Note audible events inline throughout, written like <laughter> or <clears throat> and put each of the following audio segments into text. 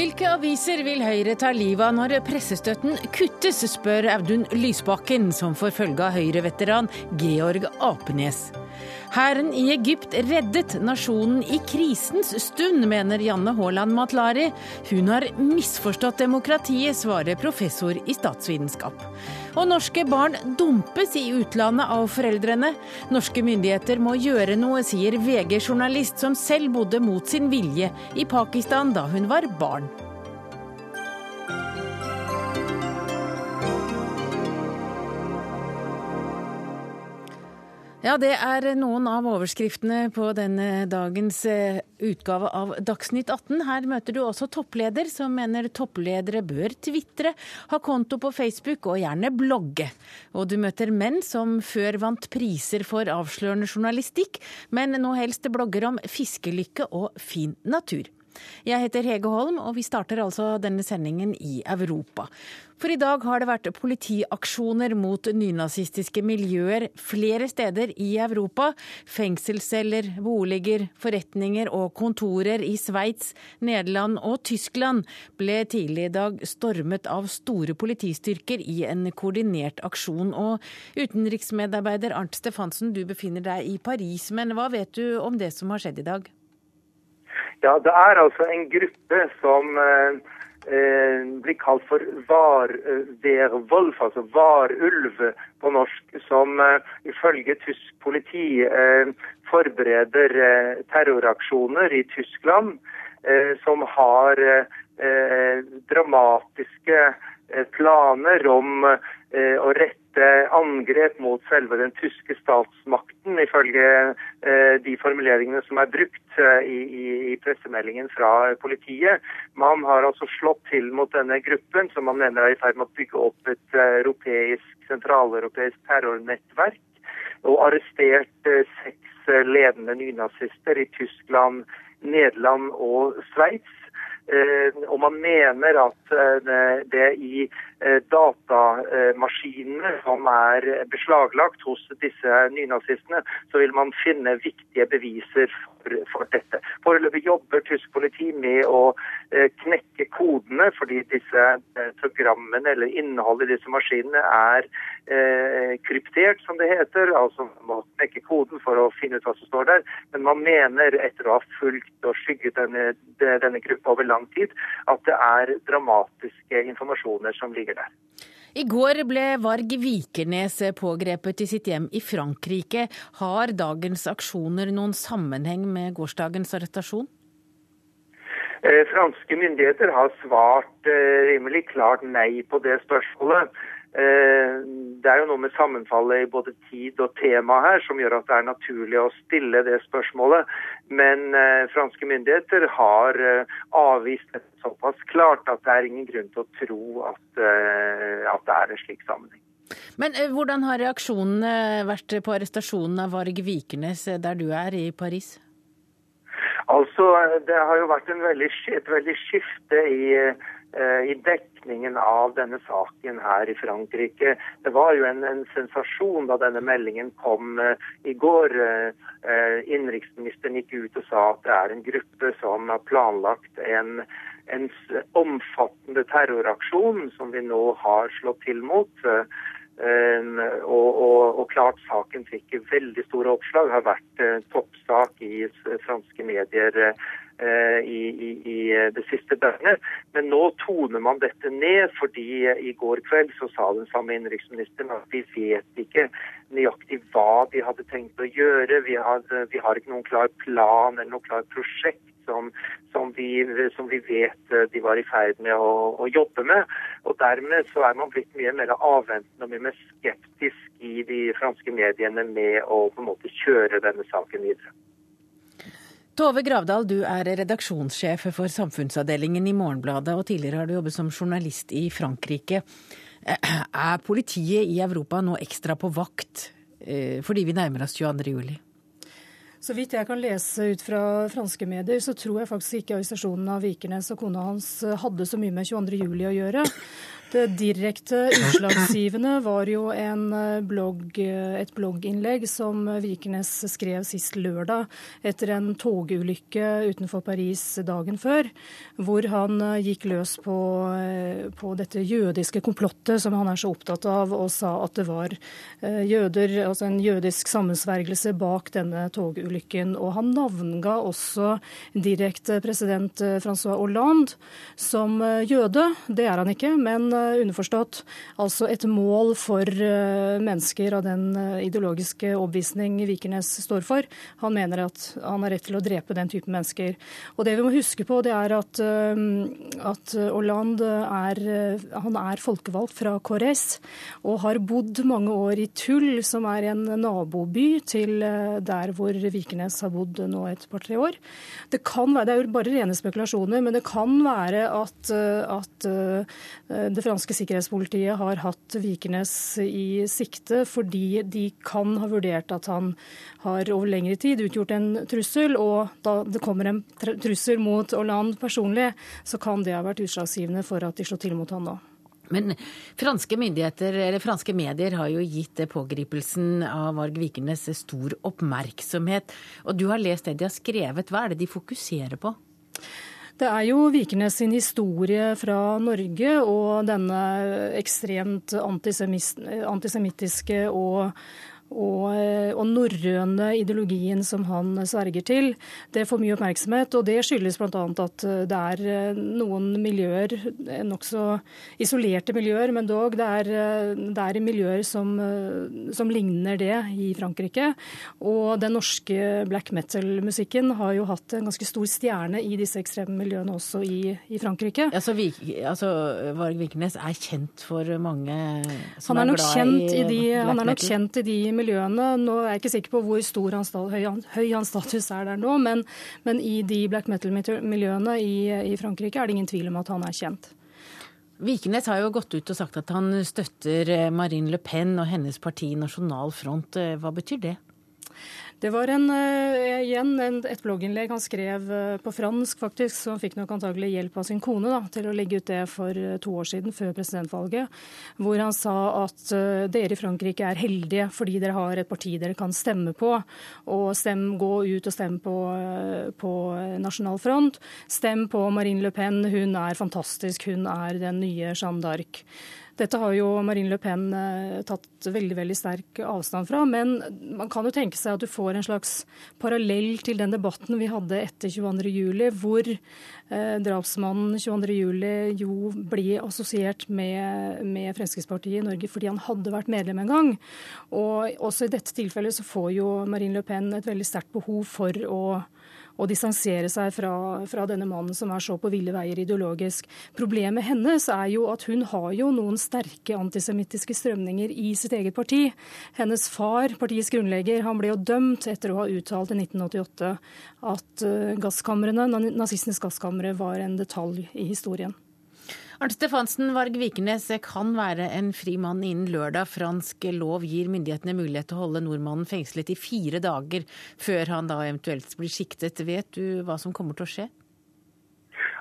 Hvilke aviser vil Høyre ta livet av når pressestøtten kuttes, spør Audun Lysbakken, som får følge av Høyre-veteran Georg Apenes. Hæren i Egypt reddet nasjonen i krisens stund, mener Janne Haaland Matlari. Hun har misforstått demokratiet, svarer professor i statsvitenskap. Og norske barn dumpes i utlandet av foreldrene. Norske myndigheter må gjøre noe, sier VG-journalist som selv bodde mot sin vilje i Pakistan da hun var barn. Ja, det er noen av overskriftene på denne dagens eh, utgave av Dagsnytt 18. Her møter du også toppleder, som mener toppledere bør tvitre, ha konto på Facebook og gjerne blogge. Og du møter menn som før vant priser for avslørende journalistikk, men nå helst blogger om fiskelykke og fin natur. Jeg heter Hege Holm, og vi starter altså denne sendingen i Europa. For i dag har det vært politiaksjoner mot nynazistiske miljøer flere steder i Europa. Fengselsceller, boliger, forretninger og kontorer i Sveits, Nederland og Tyskland ble tidlig i dag stormet av store politistyrker i en koordinert aksjon. Og utenriksmedarbeider Arnt Stefansen, du befinner deg i Paris, men hva vet du om det som har skjedd i dag? Ja, det er altså en gruppe som eh, eh blir kalt for varvervolf, eh, altså varulv på norsk, som eh, ifølge tysk politi eh, forbereder eh, terroraksjoner i Tyskland som har dramatiske planer om å rette angrep mot selve den tyske statsmakten, ifølge eh, de formuleringene som er brukt eh, i, pressemeldingen fra politiet. Man har altså slått til mot denne gruppen, som man mener er i ferd med å bygge opp et eh, europeisk, sentraleuropeisk terrornettverk, og arrestert seks ledende nynazister i Tyskland, Nederland og Sveits. Eh, og man mener at eh, det i eh, datamaskinene som er beslaglagt hos disse nynazistene, så vil man finne viktige beviser for, for dette. Foreløpig jobber tysk politi med å knekke kodene, fordi disse programmene eller innholdet i disse maskinene er eh, kryptert, som det heter. Altså man må knekke koden for å finne ut hva som står der. Men man mener, etter å ha fulgt og skygget denne, denne gruppa over lang tid, at det er dramatiske informasjoner som ligger der. I går ble Varg Vikernes pågrepet i sitt hjem i Frankrike. Har dagens aksjoner noen sammenheng med gårsdagens arrestasjon? Eh, franske myndigheter har svart eh, rimelig klart nei på det spørsmålet. Eh, det er jo noe med sammenfallet i både tid og tema her som gjør at det er naturlig å stille det spørsmålet. Men eh, franske myndigheter har eh, avvist det såpass klart at det er ingen grunn til å tro at, at det er en slik sammenheng. Men hvordan har reaksjonene vært på arrestasjonen av Varg Vikernes der du er i Paris? Altså, Det har jo vært veldig, et veldig skifte i i dekningen av denne saken her i Frankrike. Det var jo en, en sensasjon da denne meldingen kom uh, i går. Uh, innenriksministeren gikk ut og sa at det er en gruppe som har planlagt en, en omfattende terroraksjon som vi nå har slått til mot. Og, og, og, klart saken fikk veldig store oppslag, har vært toppsak i franske medier Eh, i, i, i, det siste døgnet. Men nå toner man dette ned, fordi i går kveld så sa den samme innenriksministeren at vi vet ikke nøyaktig hva de hadde tenkt å gjøre. Vi, har, vi har ikke noen klar plan eller noe klart prosjekt. Som, som, vi, som, vi, vet eh, de var i ferd med å, å, jobbe med. Og Dermed så er man blitt mye mer avventende og mye mer skeptisk i de franske mediene med å på en måte kjøre denne saken videre. Tove Gravdal, du er redaksjonssjef for samfunnsavdelingen i Morgenbladet, og tidligere har du jobbet som journalist i Frankrike. <clears throat> Er politiet i Europa nå ekstra på vakt eh, fordi vi nærmer oss 22. juli? Så vidt jeg kan lese ut fra franske medier, så tror jeg faktisk ikke arrestasjonen av Vikernes og kona hans hadde så mye med 22. juli å gjøre. Det direkte utslagsgivende var jo blogg, et blogginnlegg som Vikernes skrev sist lørdag etter en togulykke utenfor Paris dagen før, hvor han gikk løs på, på dette jødiske komplottet som han er så opptatt av, og sa at det var jøder, altså en jødisk sammensvergelse bak denne togulykken. Og han navnga også direkte president Francois Hollande som jøde. Det er han ikke, men Eh, underforstått altså et mål for eh, mennesker av den eh, ideologiske overbevisning Vikernes står for. Han mener at han har rett til å drepe den typen mennesker. Og det vi må huske på, det er at, at Hollande er, han er folkevalgt fra KrS og har bodd mange år i Tull, som er en naboby til der hvor Vikernes har bodd nå et par-tre år. Det kan være, det er jo bare rene spekulasjoner, men det kan være at, at det franske sikkerhetspolitiet har hatt Vikernes i sikte fordi de kan ha vurdert at han har over lengre tid utgjort en trussel, og da det kommer en trussel mot Hollande personlig, så kan det ha vært utslagsgivende for at de slår til mot han nå. Men franske myndigheter, eller franske medier har jo gitt pågripelsen av Varg Vikernes stor oppmerksomhet. Og du har lest det de har skrevet. Hva er det de fokuserer på? Det er jo Vikernes sin historie fra Norge og denne ekstremt antisemittiske og og, eh, og norrøne ideologien som han sverger til, det får mye oppmerksomhet. Og det skyldes bl.a. at eh, det er eh, noen miljøer, nokså isolerte miljøer, men dog det er, det er miljøer som, som, ligner det i Frankrike. Og den norske black metal-musikken har jo hatt en ganske stor stjerne i disse ekstreme miljøene også i, i Frankrike. Altså, altså, Varg Vikernes er kjent for mange som er, er glad i, i de, black metal? Han er nok kjent i de miljøene. Nå er jeg ikke sikker på hvor stor hans, høy, høy hans status er der nå, men, men i de black metal-miljøene i, i Frankrike er det ingen tvil om at han er kjent. Vikenes har jo gått ut og sagt at han støtter Marine Le Pen og hennes parti Nasjonal Front. Hva betyr det? Det var en, uh, igjen en, et blogginnlegg han skrev uh, på fransk, faktisk, så han fikk nok antagelig hjelp av sin kone da, til å legge ut det for uh, to år siden, før presidentvalget, hvor han sa at dere i Frankrike er heldige fordi dere har et parti dere kan stemme på. Og stem, gå ut og stem på, på Nasjonal Front. Stem på Marine Le Pen, hun er fantastisk, hun er den nye Jeanne d'Arc. Dette har jo Marine Le Pen eh, tatt veldig veldig sterk avstand fra. Men man kan jo tenke seg at du får en slags parallell til den debatten vi hadde etter 22.07, hvor eh, drapsmannen 22.07 jo ble assosiert med, med, Fremskrittspartiet i Norge fordi han hadde vært medlem en gang. Og også i dette tilfellet så får jo Marine Le Pen et veldig sterkt behov for å å distansere seg fra, fra, denne mannen som er så på ville veier ideologisk. Problemet hennes er jo at hun har jo noen sterke antisemittiske strømninger i sitt eget parti. Hennes far, partiets grunnlegger, han ble jo dømt etter å ha uttalt i 1988 at uh, gasskamrene, nazistenes gasskamre var en detalj i historien. Arnt Stefansen, Varg Vikernes kan være en fri mann innen lørdag. Fransk lov gir myndighetene mulighet til å holde nordmannen fengslet i fire dager før han da eventuelt blir siktet. Vet du hva som kommer til å skje?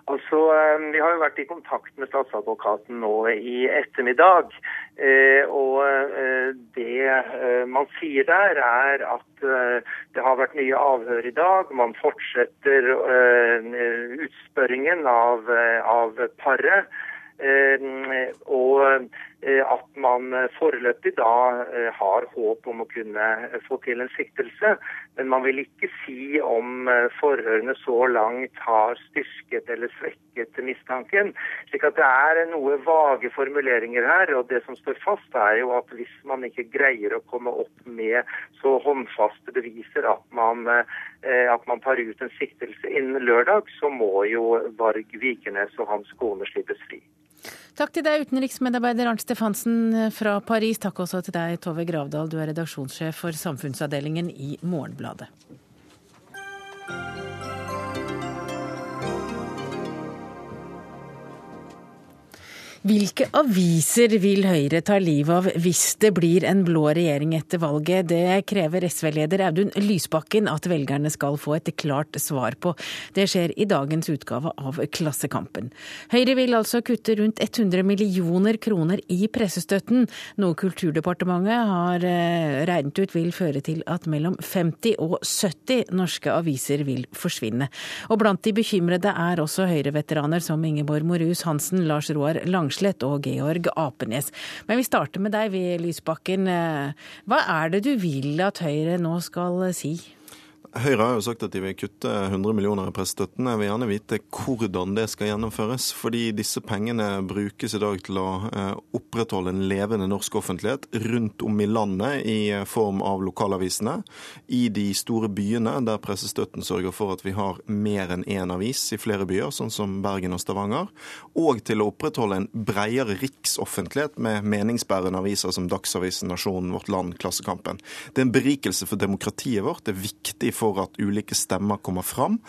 Altså, eh, Vi har jo vært i kontakt med statsadvokaten nå i ettermiddag. Eh, og eh, det man sier der, er at det har vært mye avhør i dag. Man fortsetter utspørringen av, av paret. Eh, og eh, at man foreløpig da eh, har håp om å kunne få til en siktelse. Men man vil ikke si om forhørene så langt har styrket eller svekket mistanken. slik at det er noe vage formuleringer her. Og det som står fast, er jo at hvis man ikke greier å komme opp med så håndfaste beviser at man, at man tar ut en siktelse innen lørdag, så må jo Varg Vikernes og hans kone slippes fri. Takk til deg, utenriksmedarbeider Arnt Stefansen fra Paris. Takk også til deg, Tove Gravdal, du er redaksjonssjef for samfunnsavdelingen i Morgenbladet. Hvilke aviser vil Høyre ta livet av hvis det blir en blå regjering etter valget? Det krever SV-leder Audun Lysbakken at velgerne skal få et klart svar på. Det skjer i dagens utgave av Klassekampen. Høyre vil altså kutte rundt 100 millioner kroner i pressestøtten, noe Kulturdepartementet har eh, regnet ut vil føre til at mellom 50 og 70 norske aviser vil forsvinne. Og blant de bekymrede er også Høyre-veteraner som Ingeborg Morus Hansen, Lars Roar Lang Langslett og Georg Apenes. Men vi starter med deg, Lysbakken. Hva er det du vil at Høyre nå skal si? Høyre har jo sagt at de vil kutte 100 millioner i pressestøtten. Jeg vil gjerne vite hvordan det skal gjennomføres. Fordi disse pengene brukes i dag til å eh, opprettholde en levende norsk offentlighet rundt om i landet i form av lokalavisene. I de store byene der pressestøtten sørger for at vi har mer enn én avis i flere byer, sånn som Bergen og Stavanger. Og til å opprettholde en bredere riksoffentlighet med meningsbærende aviser som Dagsavisen, Nasjonen, Vårt Land, Klassekampen. Det er en berikelse for demokratiet vårt. Det er viktig for at ulike stemmer kommer fram.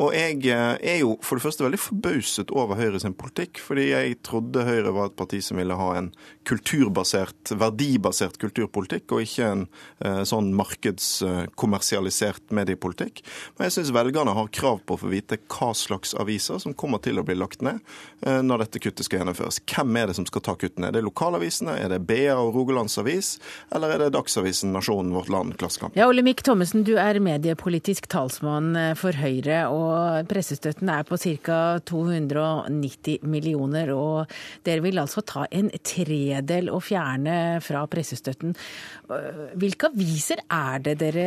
Og jeg eh, er jo for det første veldig forbauset over Høyre sin politikk, fordi jeg trodde Høyre var et parti som ville ha en kulturbasert, verdibasert kulturpolitikk, og ikke en eh, sånn markedskommersialisert mediepolitikk. Men jeg syns velgerne har krav på å få vite hva slags aviser som kommer til å bli lagt ned eh, når dette kuttet skal gjennomføres. Hvem er det som skal ta kuttene? Er det lokalavisene, er det BA og Rogalands Avis, eller er det Dagsavisen, Nasjonen, Vårt Land, Klassekamp? Ja, Olemic Thommessen, du er mediepolitisk talsmann for Høyre. og og pressestøtten er på ca. 290 millioner. Og dere vil altså ta en tredel og fjerne fra pressestøtten. Hvilke aviser er det dere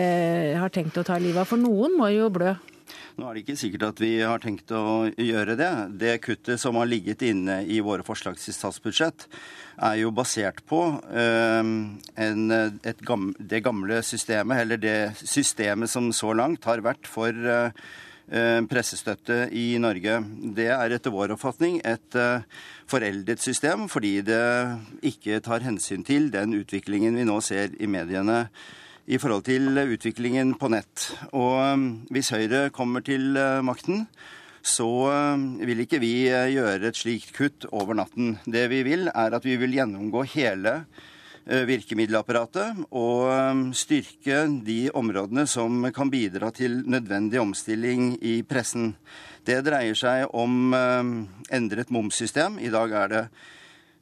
har tenkt å ta livet av? For noen må jo blø? Nå er det ikke sikkert at vi har tenkt å gjøre det. Det kuttet som har ligget inne i våre forslag til statsbudsjett, er jo basert på øh, en, gamle, det gamle systemet, eller det systemet som så langt har vært for øh, pressestøtte i Norge. Det er etter vår oppfatning et eh, foreldet system, fordi det ikke tar hensyn til den utviklingen vi nå ser i mediene i forhold til utviklingen på nett. Og eh, hvis Høyre kommer til makten, så vil ikke vi gjøre et slikt kutt over natten. Det vi vil, er at vi vil gjennomgå hele Eh, virkemiddelapparatet og eh, styrke de områdene som kan bidra til nødvendig omstilling i pressen. Det dreier seg om eh, endret momssystem. I dag er det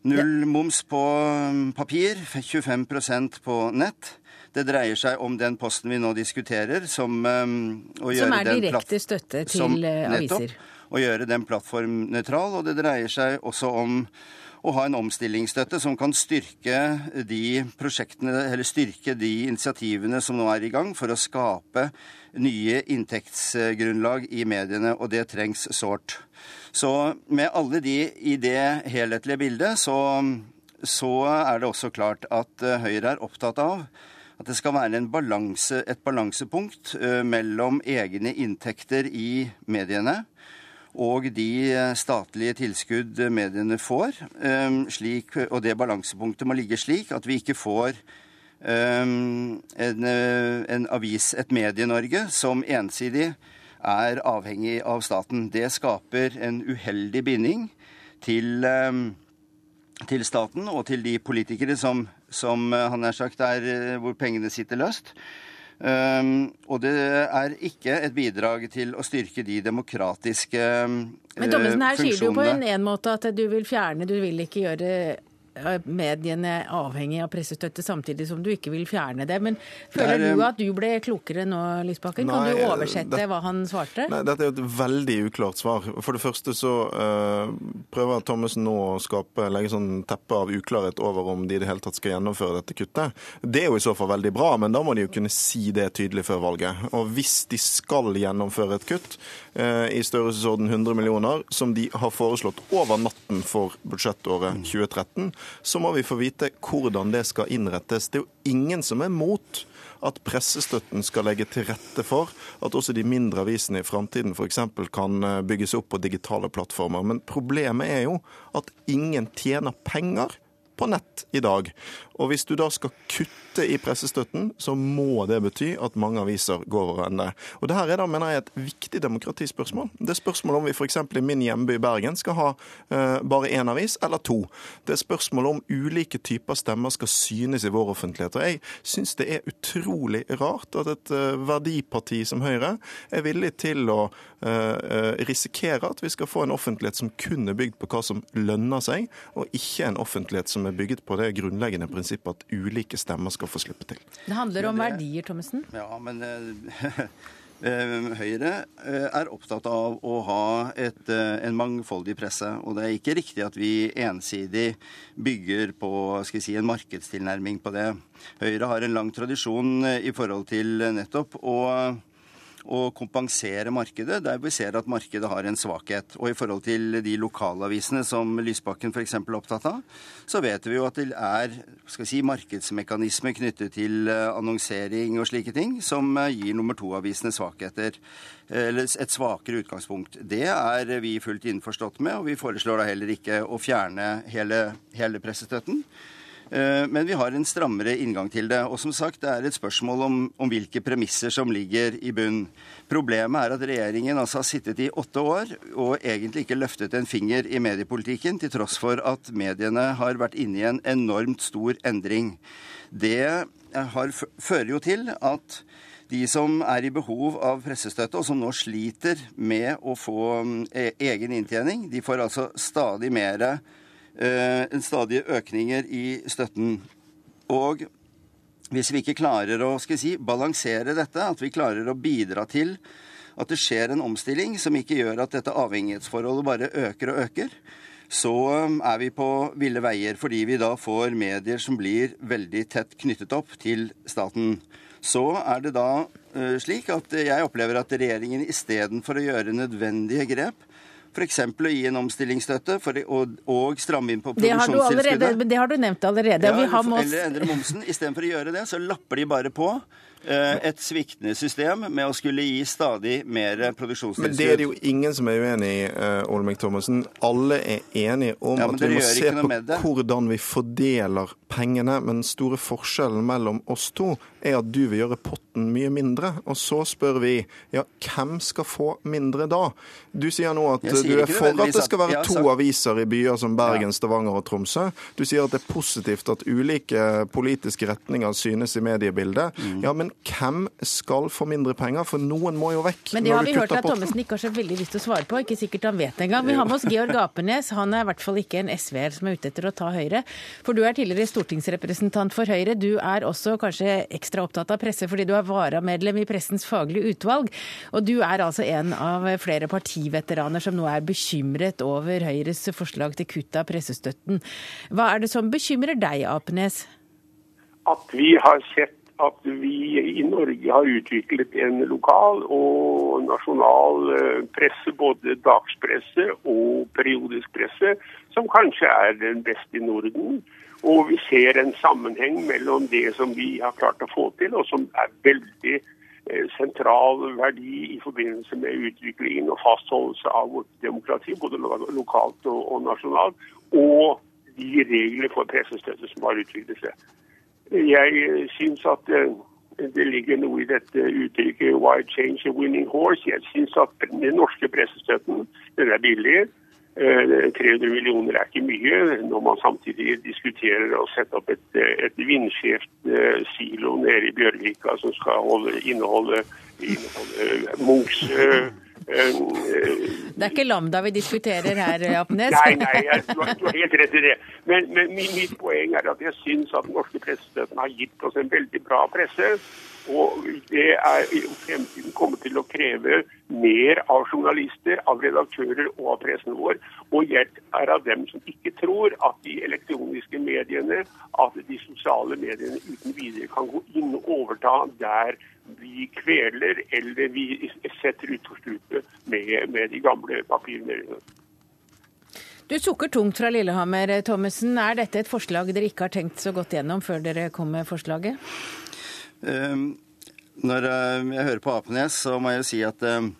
null moms på papir, 25% på nett. Det dreier seg om den posten vi nå diskuterer, som Som er direkte støtte til som, aviser. Nettopp, å gjøre den plattformnøytral. Og det dreier seg også om å ha en omstillingsstøtte som kan styrke de prosjektene, eller styrke de initiativene som nå er i gang for å skape nye inntektsgrunnlag i mediene, og det trengs sårt. Så med alle de i det helhetlige bildet, så, så er det også klart at eh, Høyre er opptatt av at det skal være balanse, et balansepunkt uh, mellom egne inntekter i mediene og de statlige tilskudd mediene får. Ehm, slik, og det balansepunktet må ligge slik at vi ikke får ehm, en, en avis, et Medie-Norge, som ensidig er avhengig av staten. Det skaper en uheldig binding til, til staten og til de politikere som, som han har sagt er hvor pengene sitter løst. Um, og det er ikke et bidrag til å styrke de demokratiske uh, Men Thommessen, her sier du jo på en, en måte at du vil fjerne, du vil ikke gjøre mediene er avhengig av pressestøtte, samtidig som du ikke vil fjerne det. Men føler er, du at du ble klokere nå, Lysbakken? Nei, kan du oversette det, hva han svarte? Nei, Dette er jo et veldig uklart svar. For det første så uh, prøver Thommessen nå å skape, legge sånn teppe av uklarhet over om de i det hele tatt skal gjennomføre dette kuttet. Det er jo i så fall veldig bra, men da må de jo kunne si det tydelig før valget. Og hvis de skal gjennomføre et kutt uh, i størrelsesorden 100 millioner, som de har foreslått over natten for budsjettåret 2013, så må vi få vite hvordan det skal innrettes. Det er jo ingen som er mot at pressestøtten skal legge til rette for at også de mindre avisene i framtiden f.eks. kan eh, bygges opp på digitale plattformer. Men problemet er jo at ingen tjener penger på nett i dag. Og hvis du da skal kutte i pressestøtten, så må det bety at mange aviser går over ende. Og det her er da, mener jeg, et viktig demokratispørsmål. Det er spørsmålet om vi f.eks. i min hjemby Bergen skal ha uh, bare én avis eller to. Det er spørsmålet om ulike typer stemmer skal synes i vår offentlighet. Og jeg syns det er utrolig rart at et uh, verdiparti som Høyre er villig til å uh, risikere at vi skal få en offentlighet som kun er bygd på hva som lønner seg, og ikke en offentlighet som er bygget på det grunnleggende prinsippet at ulike stemmer skal få slippe til. Det handler om det, verdier, Thommessen? Ja, men <laughs> eh, Høyre eh, er opptatt av å ha et, eh, en mangfoldig presse. Og det er ikke riktig at vi ensidig bygger på si, en markedstilnærming på det. Høyre har en lang tradisjon i forhold til nettopp å å kompensere markedet der vi ser at markedet har en svakhet. Og i forhold til de lokalavisene som Lysbakken f.eks. er opptatt av, så vet vi jo at det er si, markedsmekanismer knyttet til eh, annonsering og slike ting som eh, gir nummer to-avisene svakheter. Eller et svakere utgangspunkt. Det er vi fullt innforstått med, og vi foreslår da heller ikke å fjerne hele, hele pressestøtten. Eh, men vi har en strammere inngang til det. Og som sagt, det er et spørsmål om, om hvilke premisser som ligger i bunn. Problemet er at regjeringen altså har sittet i åtte år og egentlig ikke løftet en finger i mediepolitikken, til tross for at mediene har vært inne i en enormt stor endring. Det har, fører jo til at de som er i behov av pressestøtte, og som nå sliter med å få mm, e, egen inntjening, de får altså stadig mer Eh, en stadige økninger i støtten. Og hvis vi ikke klarer å si, balansere dette, at vi klarer å bidra til at det skjer en omstilling som ikke gjør at dette avhengighetsforholdet bare øker og øker, så um, er vi på ville veier fordi vi da får medier som blir veldig tett knyttet opp til staten. Så er det da uh, slik at jeg opplever at regjeringen istedenfor å gjøre nødvendige grep, F.eks. å gi en omstillingsstøtte for, og, og, stramme inn på produksjonstilskuddet. Det har du nevnt allerede. Ja, eller endre momsen. Istedenfor å gjøre det, så lapper de bare på. Eh, et sviktende system med å skulle gi stadig mer produksjonstilskudd. Men det er det jo ingen som er uenig i, uh, Olemic Thommessen. Alle er enige om ja, at vi må se på hvordan vi fordeler pengene. Men den store forskjellen mellom oss to er at du vil gjøre potten mye mindre. Og så spør vi ja, hvem skal få mindre da? Du sier nå at sier du er for at det skal være to aviser i byer som Bergen, Stavanger og Tromsø. Du sier at det er positivt at ulike politiske retninger synes i mediebildet. Mm. Ja, men hvem skal få mindre penger? For noen må jo vekk. Men det har vi hørt at Thommessen ikke har så veldig lyst til å svare på. Ikke sikkert han vet engang. Vi har med oss Georg Apenes. Han er i hvert fall ikke en SV-er som er ute etter å ta Høyre. For du er tidligere stortingsrepresentant for Høyre. Du er også kanskje ekstra opptatt av presse fordi du er varamedlem i Pressens faglige utvalg. Og du er altså en av flere partiveteraner som nå er bekymret over Høyres forslag til kutt av pressestøtten. Hva er det som bekymrer deg, Apenes? At vi har sett at vi i Norge har utviklet en lokal og nasjonal eh, presse, både dagspresse og periodisk presse, som kanskje er den beste i Norden. Og vi ser en sammenheng mellom det som vi har klart å få til, og som er veldig eh, sentral verdi i forbindelse med utviklingen og fastholdelse av vårt demokrati, både lokalt og nasjonalt, og de regler for pressestøtte som har utviklet seg. Jeg syns at eh, det ligger noe i dette uttrykket 'why change a winning horse'. Jeg syns at den norske pressestøtten den er billig. 300 eh, millioner er ikke mye når man samtidig diskuterer å sette opp et, et vindskjevt eh, silo nede i Bjørvika som skal holde, inneholde, inneholde Munchs det er ikke Lambda vi diskuterer her, Apnes? <laughs> nei, nei, jeg, du, har, du, har, helt rett i det. Men, men mitt poeng er at jeg syns at den norske pressestøtten har gitt oss en veldig bra presse. Og det er i fremtiden kommet til å kreve mer av journalister, av redaktører og av pressen vår. Og jeg er av dem som ikke tror at de elektroniske mediene, at de sosiale mediene uten videre kan gå inn og overta der vi kveler eller vi setter utfor stupet med, med, de gamle papirene. Du sukker tungt fra Lillehammer, Thommessen. Er dette et forslag dere ikke har tenkt så godt gjennom før dere kom med forslaget? Um, når uh, jeg hører på Apenes, så må jeg jo si at um,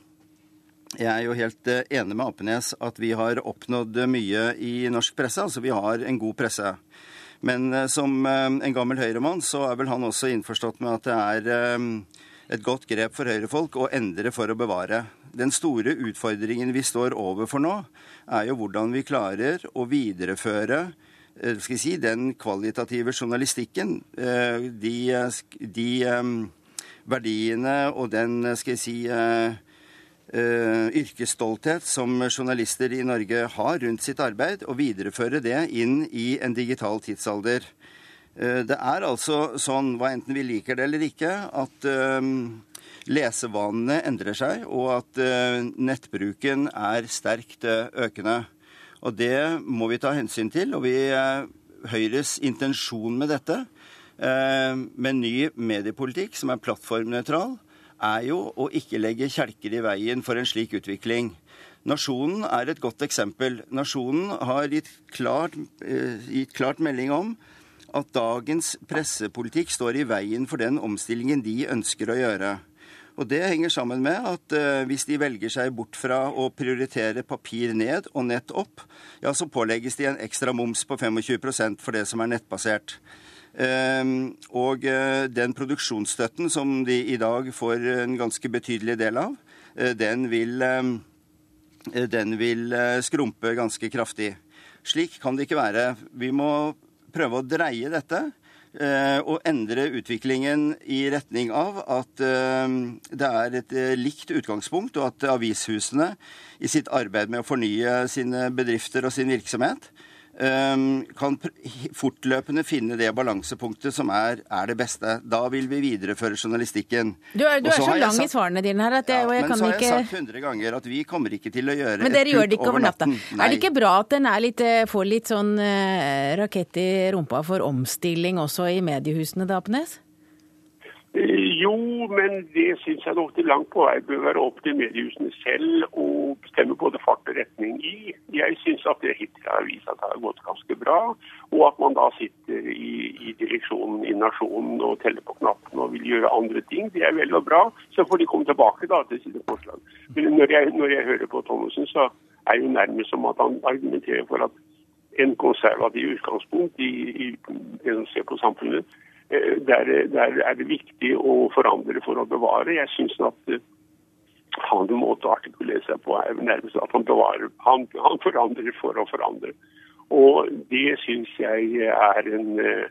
jeg er jo helt uh, enig med Apenes at vi har oppnådd mye i norsk presse. Altså vi har en god presse. Men som en gammel høyremann så er vel han også innforstått med at det er et godt grep for høyrefolk å endre for å bevare. Den store utfordringen vi står overfor nå, er jo hvordan vi klarer å videreføre skal si, den kvalitative journalistikken. De, de verdiene og den, skal jeg si yrkesstolthet som journalister i Norge har rundt sitt arbeid, og videreføre det inn i en digital tidsalder. Uh, det er altså sånn, hva enten vi liker det eller ikke, at uh, lesevanene endrer seg, og at nettbruken er sterkt økende. Og det må vi ta hensyn til. Og vi, Høyres intensjon med dette, med ny mediepolitikk som er plattformnøytral, er jo å ikke legge kjelker i veien for en slik utvikling. Nasjonen er et godt eksempel. Nasjonen har gitt klart, eh, gitt klart melding om at dagens pressepolitikk står i veien for den omstillingen de ønsker å gjøre. Og Det henger sammen med at uh, hvis de velger seg bort fra å prioritere papir ned og nett opp, ja, så pålegges de en ekstra moms på 25% for det som er nettbasert. Ehm, og eh, den produksjonsstøtten som de i dag får en ganske betydelig del av, eh, den vil, ehm, eh, den vil skrumpe ganske kraftig. Slik kan det ikke være. Vi må prøve å dreie dette og endre utviklingen i retning av at ehm, det er et likt utgangspunkt, og at avishusene i sitt arbeid med å fornye sine bedrifter og sin virksomhet kan fortløpende finne det balansepunktet som er, er, det beste. Da vil vi videreføre journalistikken. Du er, du er så lang i svarene dine her at det, ja, jeg kan ikke Men så har jeg sagt hundre ganger at vi kommer ikke til å gjøre det ikke over natten. Er det ikke bra at den eh, får litt sånn uh, rakett i rumpa for omstilling også i mediehusene, da, Apnes? Jo, men det syns jeg nok til langt på vei bør være opp til mediehusene selv å bestemme både fart og retning i. Jeg syns at det hittil har vist at det har gått ganske bra, og at man da sitter i, i direksjonen i Nasjonen og teller på knappene og vil gjøre andre ting. Det er vel og bra. Så får de komme tilbake da til sine forslag. Men når jeg, når jeg hører på Thommessen, så er det jo nærmest som at han argumenterer for at en konservativ utgangspunkt i, i det som ser på samfunnet Eh, der, der, er det viktig å forandre for å bevare. Jeg syns at eh, han måtte artikulere seg på nærmest at han, bevarer, han, han forandrer for å forandre. Og det syns jeg er en en eh,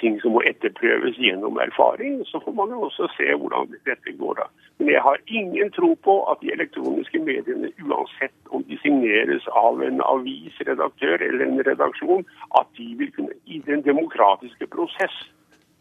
ting som må etterprøves gjennom erfaring. Så får man jo også se hvordan dette går da. Men jeg har ingen tro på at de elektroniske mediene, uansett om de signeres av en avisredaktør eller en redaksjon, at de vil kunne i den demokratiske prosess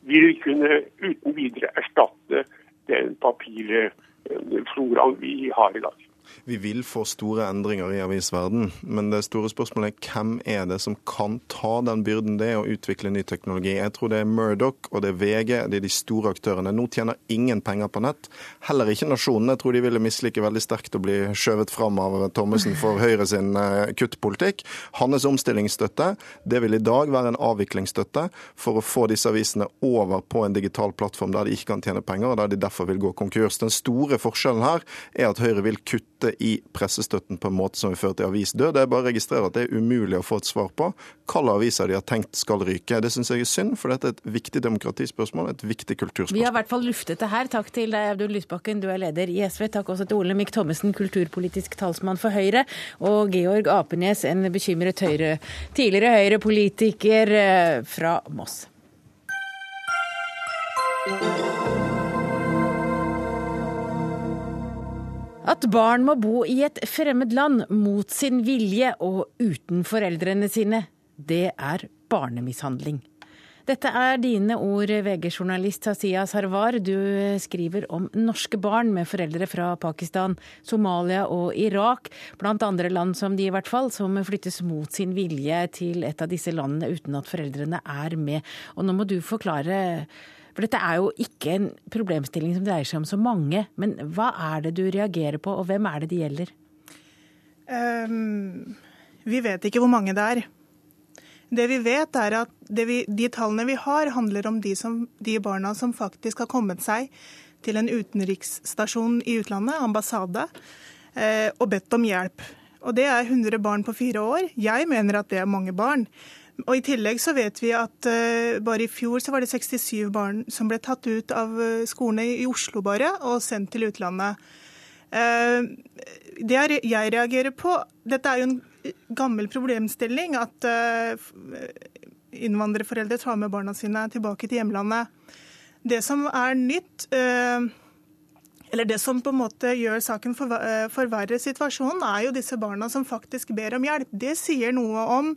vil kunne uten videre erstatte den papirfloraen vi har i dag. Vi vil få store endringer i avisverden, men det store spørsmålet er hvem er det som kan ta den byrden det er å utvikle ny teknologi. Jeg tror det er Murdoch og det er VG, det er de store aktørene. Nå tjener ingen penger på nett. Heller ikke Nasjonen. Jeg tror de ville mislike veldig sterkt å bli skjøvet fram av Thommessen for Høyre sin eh, kuttpolitikk. Hans omstillingsstøtte det vil i dag være en avviklingsstøtte for å få disse avisene over på en digital plattform der de ikke kan tjene penger, og der de derfor vil gå konkurs. Den store forskjellen her er at Høyre vil kutte kutte i pressestøtten på en måte som vil føre til avisdød. Er bare å registrere at det er umulig å få et svar på hvilke aviser de har tenkt skal ryke. Det syns jeg er synd, for dette er et viktig demokratispørsmål, et viktig kulturspørsmål. Vi har i hvert fall luftet det her. Takk til deg, Audun Lysbakken, du er leder i SV. Takk også til Olemic Thommessen, kulturpolitisk talsmann for Høyre, og Georg Apenes, en bekymret Høyre, tidligere Høyre-politiker eh, fra Moss. At barn må bo i et fremmed land mot sin vilje og uten foreldrene sine, det er barnemishandling. Dette er dine ord, VG-journalist Hasiya Sarwar. Du skriver om norske barn med foreldre fra Pakistan, Somalia og Irak, blant andre land som de i hvert fall, som flyttes mot sin vilje til et av disse landene uten at foreldrene er med. Og nå må du forklare for dette er jo ikke en problemstilling som dreier seg om så mange. Men hva er det du reagerer på, og hvem er det det gjelder? Um, vi vet ikke hvor mange det er. Det vi vet er at vi, De tallene vi har, handler om de, som, de barna som faktisk har kommet seg til en utenriksstasjon i utlandet, ambassade, eh, og bedt om hjelp. Og Det er 100 barn på fire år. Jeg mener at det er mange barn. Og I tillegg så vet vi at uh, bare i fjor så var det 67 barn som ble tatt ut av uh, skolene i Oslo bare og sendt til utlandet. Uh, det jeg reagerer på Dette er jo en gammel problemstilling at innvandrerforeldre tar med barna sine tilbake til hjemlandet. Det som er nytt eller det som på en måte gjør saken forverrer situasjonen, er jo disse barna som faktisk ber om hjelp. Det sier noe om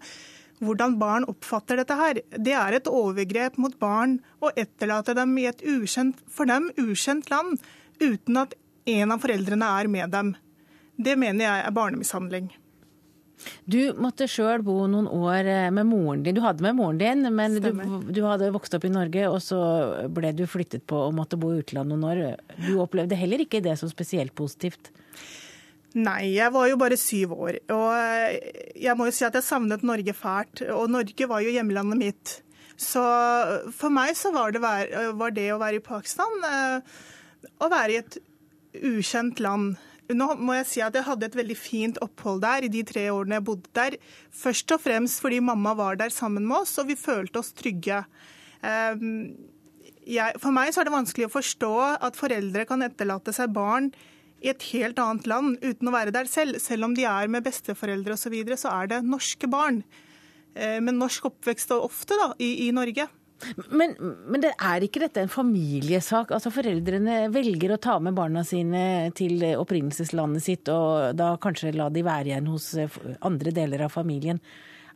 hvordan barn oppfatter dette her. Det er et overgrep mot barn å etterlate dem i et ukjent, for dem ukjent land uten at en av foreldrene er med dem. Det mener jeg er barnemishandling. Du måtte sjøl bo noen år eh, med moren din. Du hadde med moren din, men du, du, hadde vokst opp i Norge, og så ble du flyttet på og måtte bo i utlandet noen år. Du opplevde heller ikke det som spesielt positivt? Nei, jeg var jo bare syv år. Og eh, jeg må jo si at jeg savnet Norge fælt. Og Norge var jo hjemlandet mitt. Så for meg så var det, var det å være i Pakistan eh, å være i et ukjent land. Nå må jeg si at jeg hadde et veldig fint opphold der i de tre årene jeg bodde der. Først og fremst fordi mamma var der sammen med oss, og vi følte oss trygge. Eh, jeg, for meg så er det vanskelig å forstå at foreldre kan etterlate seg barn i et helt annet land uten å være der selv. Selv om de er med besteforeldre osv., så, videre, så er det norske barn. Eh, men norsk oppvekst ofte da, i, i Norge. Men, men det er ikke dette en familiesak? Altså Foreldrene velger å ta med barna sine til opprinnelseslandet sitt, og da kanskje la de være igjen hos eh, andre deler av familien.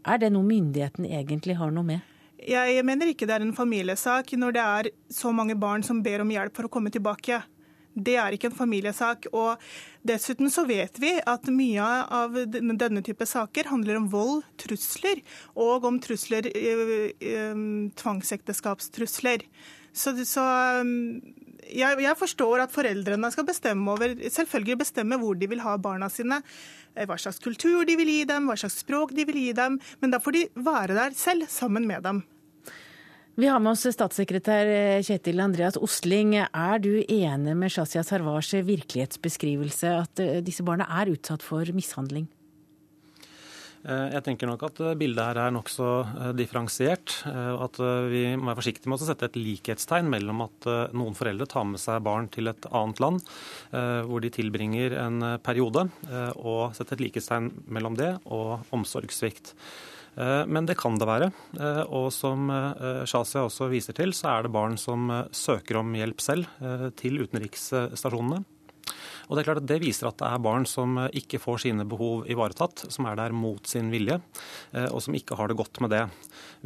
Er det noe myndigheten egentlig har noe med? Jeg mener ikke det er en familiesak når det er så mange barn som ber om hjelp for å komme tilbake. Det er ikke en familiesak. og Dessuten så vet vi at mye av denne type saker handler om vold, trusler, og om trusler, eh, eh, tvangsekteskapstrusler. Så, så jeg, jeg, forstår at foreldrene skal bestemme over, selvfølgelig bestemme hvor de vil ha barna sine. Eh, hva slags kultur de vil gi dem, hva slags språk de vil gi dem. Men da får de være der selv, sammen med dem. Vi har med oss statssekretær Kjetil Andreas Osling. Er du enig med Shazia Sarwars virkelighetsbeskrivelse, at eh, disse barna er utsatt for mishandling? Eh, jeg tenker nok at eh, bildet her er nokså differensiert. At vi må være forsiktige med å sette et likhetstegn mellom at noen foreldre tar med seg barn til et annet land, hvor de tilbringer en periode, og sette et likhetstegn mellom det og omsorgssvikt. Eh, men det kan det være. Eh, og som eh, Shazia også viser til, så er det barn som søker om hjelp selv til utenriksstasjonene. Og Det er klart at det viser at det er barn som ikke får sine behov ivaretatt, som er der mot sin vilje, og som ikke har det godt med det.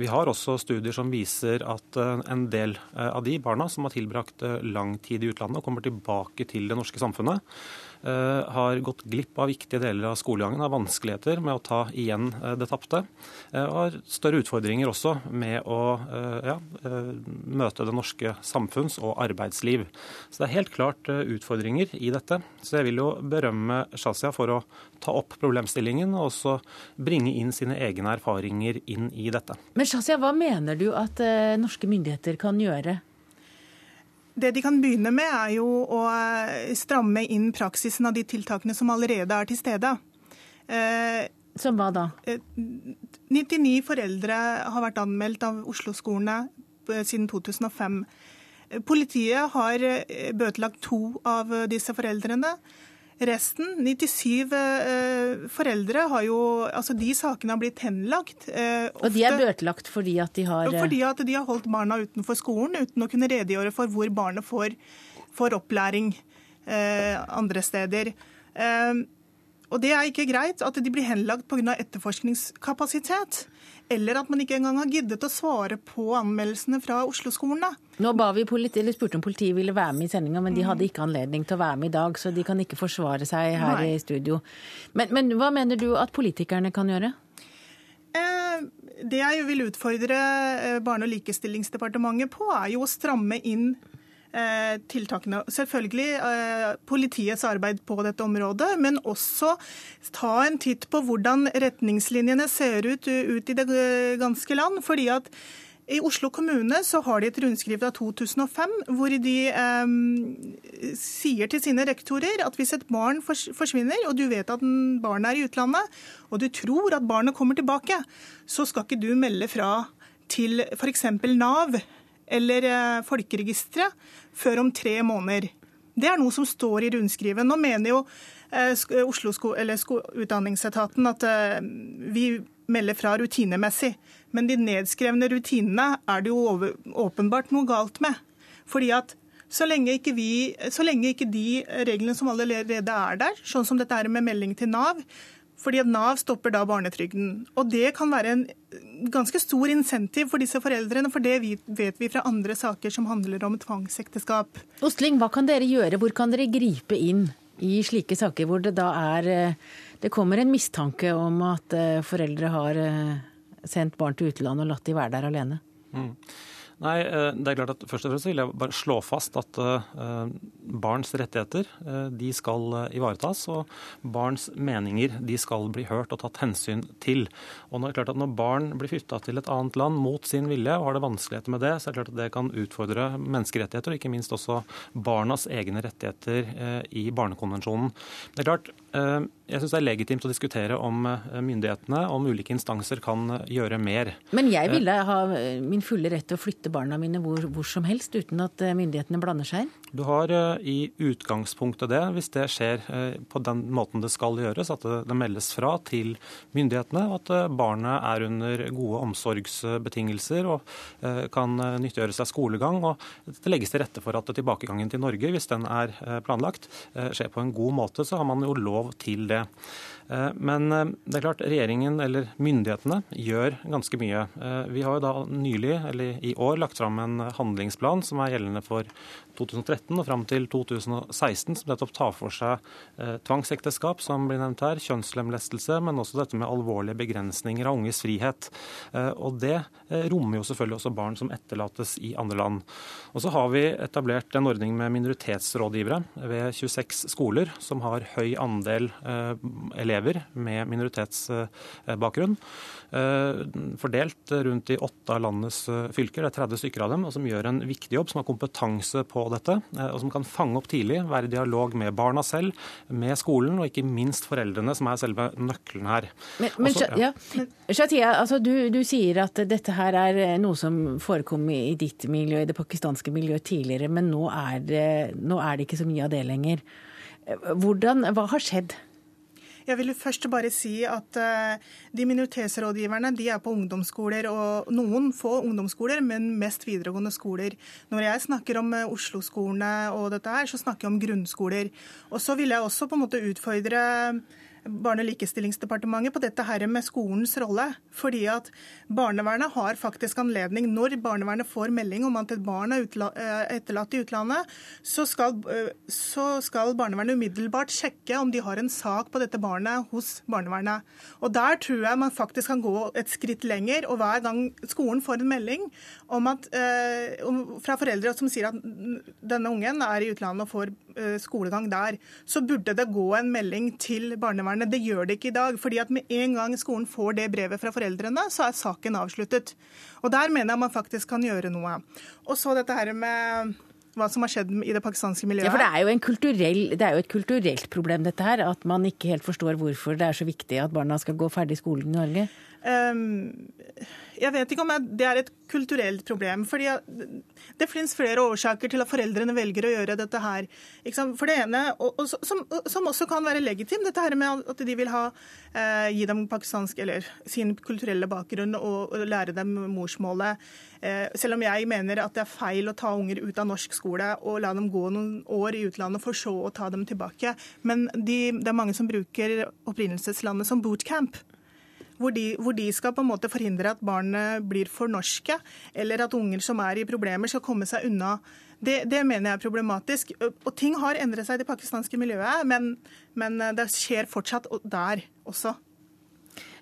Vi har også studier som viser at en del av de barna som har tilbrakt lang tid i utlandet og kommer tilbake til det norske samfunnet, har gått glipp av viktige deler av skolegangen, har vanskeligheter med å ta igjen eh, det tapte. Eh, og har større utfordringer også med å ja, møte det norske samfunns- og arbeidsliv. Så det er helt klart utfordringer i dette. Så jeg vil jo berømme Shazia for å ta opp problemstillingen og også bringe inn sine egne erfaringer inn i dette. Men Shazia, hva mener du at norske myndigheter kan gjøre det de kan begynne med, er jo å eh, stramme inn praksisen av de tiltakene som allerede er til stede. Eh, som hva da? 99 eh, foreldre har vært anmeldt av Oslo-skolene siden 2005. Politiet har bøtelagt to av disse foreldrene. Resten, 97 eh, foreldre, har jo Altså, de sakene har blitt henlagt. Eh, og de er bøtelagt fordi at de har eh, Fordi at de har holdt barna utenfor skolen uten å kunne redegjøre for hvor barnet får, får opplæring eh, andre steder. Eh, og det er ikke greit at de blir henlagt pga. etterforskningskapasitet. Eller at man ikke engang har giddet å svare på anmeldelsene fra Oslo-skolene. Nå ba vi politi, eller spurte om politiet ville være med i sendinga, men de hadde ikke anledning til å være med i dag, så de kan ikke forsvare seg her Nei. i studio. Men, men, hva mener du at politikerne kan gjøre? Eh, det jeg vil utfordre eh, Barne- og likestillingsdepartementet på, er jo å stramme inn tiltakene. Selvfølgelig eh, politiets arbeid på dette området, men også ta en titt på hvordan retningslinjene ser ut ut i det ganske land. fordi at I Oslo kommune så har de et rundskriv fra 2005 hvor de eh, sier til sine rektorer at hvis et barn forsvinner, og du vet at barnet er i utlandet, og du tror at barnet kommer tilbake, så skal ikke du melde fra til f.eks. Nav eller eh, Folkeregisteret før om tre måneder. Det er noe som står i rundskrivet. Nå mener jo eh, Oslo utdanningsetaten at eh, vi melder fra rutinemessig. Men de nedskrevne rutinene er det jo åpenbart noe galt med. Fordi at så lenge, ikke vi, så lenge ikke de reglene som allerede er der, sånn som dette er med melding til Nav, fordi at Nav stopper da barnetrygden. Og det kan være en ganske stor insentiv for disse foreldrene, for det vet vi fra andre saker som handler om tvangsekteskap. Ostling, hva kan dere gjøre? Hvor kan dere gripe inn i slike saker hvor det da er eh, Det kommer en mistanke om at eh, foreldre har eh, sendt barn til utlandet og latt de være der alene? Mm. Nei, eh, det er klart at Først og fremst vil jeg bare slå fast at eh, barns rettigheter eh, de skal ivaretas. Og barns meninger de skal bli hørt og tatt hensyn til. Og når, klart at når barn blir flytta til et annet land mot sin vilje og har det vanskeligheter med det, så er det klart at det kan utfordre menneskerettigheter, og ikke minst også barnas egne rettigheter i Barnekonvensjonen. Det er klart, jeg syns det er legitimt å diskutere om myndighetene, om ulike instanser kan gjøre mer. Men jeg ville ha min fulle rett til å flytte barna mine hvor, hvor som helst, uten at eh, myndighetene blander seg inn? Du har eh, i utgangspunktet det, hvis det skjer eh, på den måten det skal gjøres, at det meldes fra til myndighetene, og at barnet er under gode omsorgsbetingelser og kan nyttiggjøre seg skolegang. og Det legges til rette for at tilbakegangen til Norge, hvis den er planlagt, skjer på en god måte, så har man jo lov til det. Eh, men eh, det er klart, regjeringen eller myndighetene gjør ganske mye. Eh, vi har jo da nylig, eller i år, lagt fram en handlingsplan som er gjeldende for 2013 og fram til 2016, som nettopp tar for seg tvangsekteskap, som blir nevnt her, kjønnslemlestelse, men også dette med alvorlige begrensninger av unges frihet. Og det rommer jo selvfølgelig også barn som etterlates i andre land. Og så har vi etablert en ordning med minoritetsrådgivere ved 26 skoler, som har høy andel elever elever med minoritetsbakgrunn. Eh, fordelt rundt i åtte av landets eh, fylker. Det er 30 stykker av dem, og som gjør en viktig jobb, som har kompetanse på dette. Eh, og som kan fange opp tidlig, være i dialog med barna selv, med skolen og ikke minst foreldrene, som er selve nøkkelen her. Men, men Også, ja. Shatia, altså du, du, sier at dette her er noe som forekom i ditt miljø, i det pakistanske miljøet tidligere, men nå er det, nå er det ikke så mye av det lenger. Hvordan, hva har skjedd? Jeg vil først bare si at eh, de minoritetsrådgiverne de er på ungdomsskoler, og noen få ungdomsskoler, men mest videregående skoler. Når jeg snakker om eh, Oslo-skolene og dette her, så snakker jeg om grunnskoler. Og så vil jeg også på en måte utfordre Barne- og likestillingsdepartementet på dette her med skolens rolle. Fordi at barnevernet har faktisk anledning, når barnevernet får melding om at et barn er eh, etterlatt i utlandet, så skal, eh, så skal, barnevernet umiddelbart sjekke om de har en sak på dette barnet hos barnevernet. Og Der tror jeg man faktisk kan gå et skritt lenger. Og hver gang skolen får en melding at, eh, fra foreldre som sier at denne ungen er i utlandet og får skolegang der, så burde det gå en melding til barnevernet barnevernet. Det gjør det ikke i dag. fordi at Med en gang skolen får det brevet fra foreldrene, så er saken avsluttet. Og Der mener jeg man faktisk kan gjøre noe. Og så dette her med hva som har skjedd i det pakistanske miljøet. Ja, for det er, det er, jo et kulturelt problem, dette her. At man ikke helt forstår hvorfor det er så viktig at barna skal gå ferdig skolen i Norge. Um, jeg vet ikke om det er et kulturelt problem. fordi Det finnes flere årsaker til at foreldrene velger å gjøre dette her. For det ene, som, også kan være legitim, dette her med at de vil ha, eh, gi dem pakistansk, eller sin kulturelle bakgrunn og lære dem morsmålet. Eh, selv om jeg mener at det er feil å ta unger ut av norsk skole og la dem gå noen år i utlandet for så å ta dem tilbake. Men de, det er mange som bruker opprinnelseslandet som bootcamp hvor de, hvor de, skal på en måte forhindre at barnet blir for norske, eller at unger som er i problemer, skal komme seg unna. Det, det mener jeg er problematisk. Og ting har endret seg i det pakistanske miljøet, men, men det skjer fortsatt der også.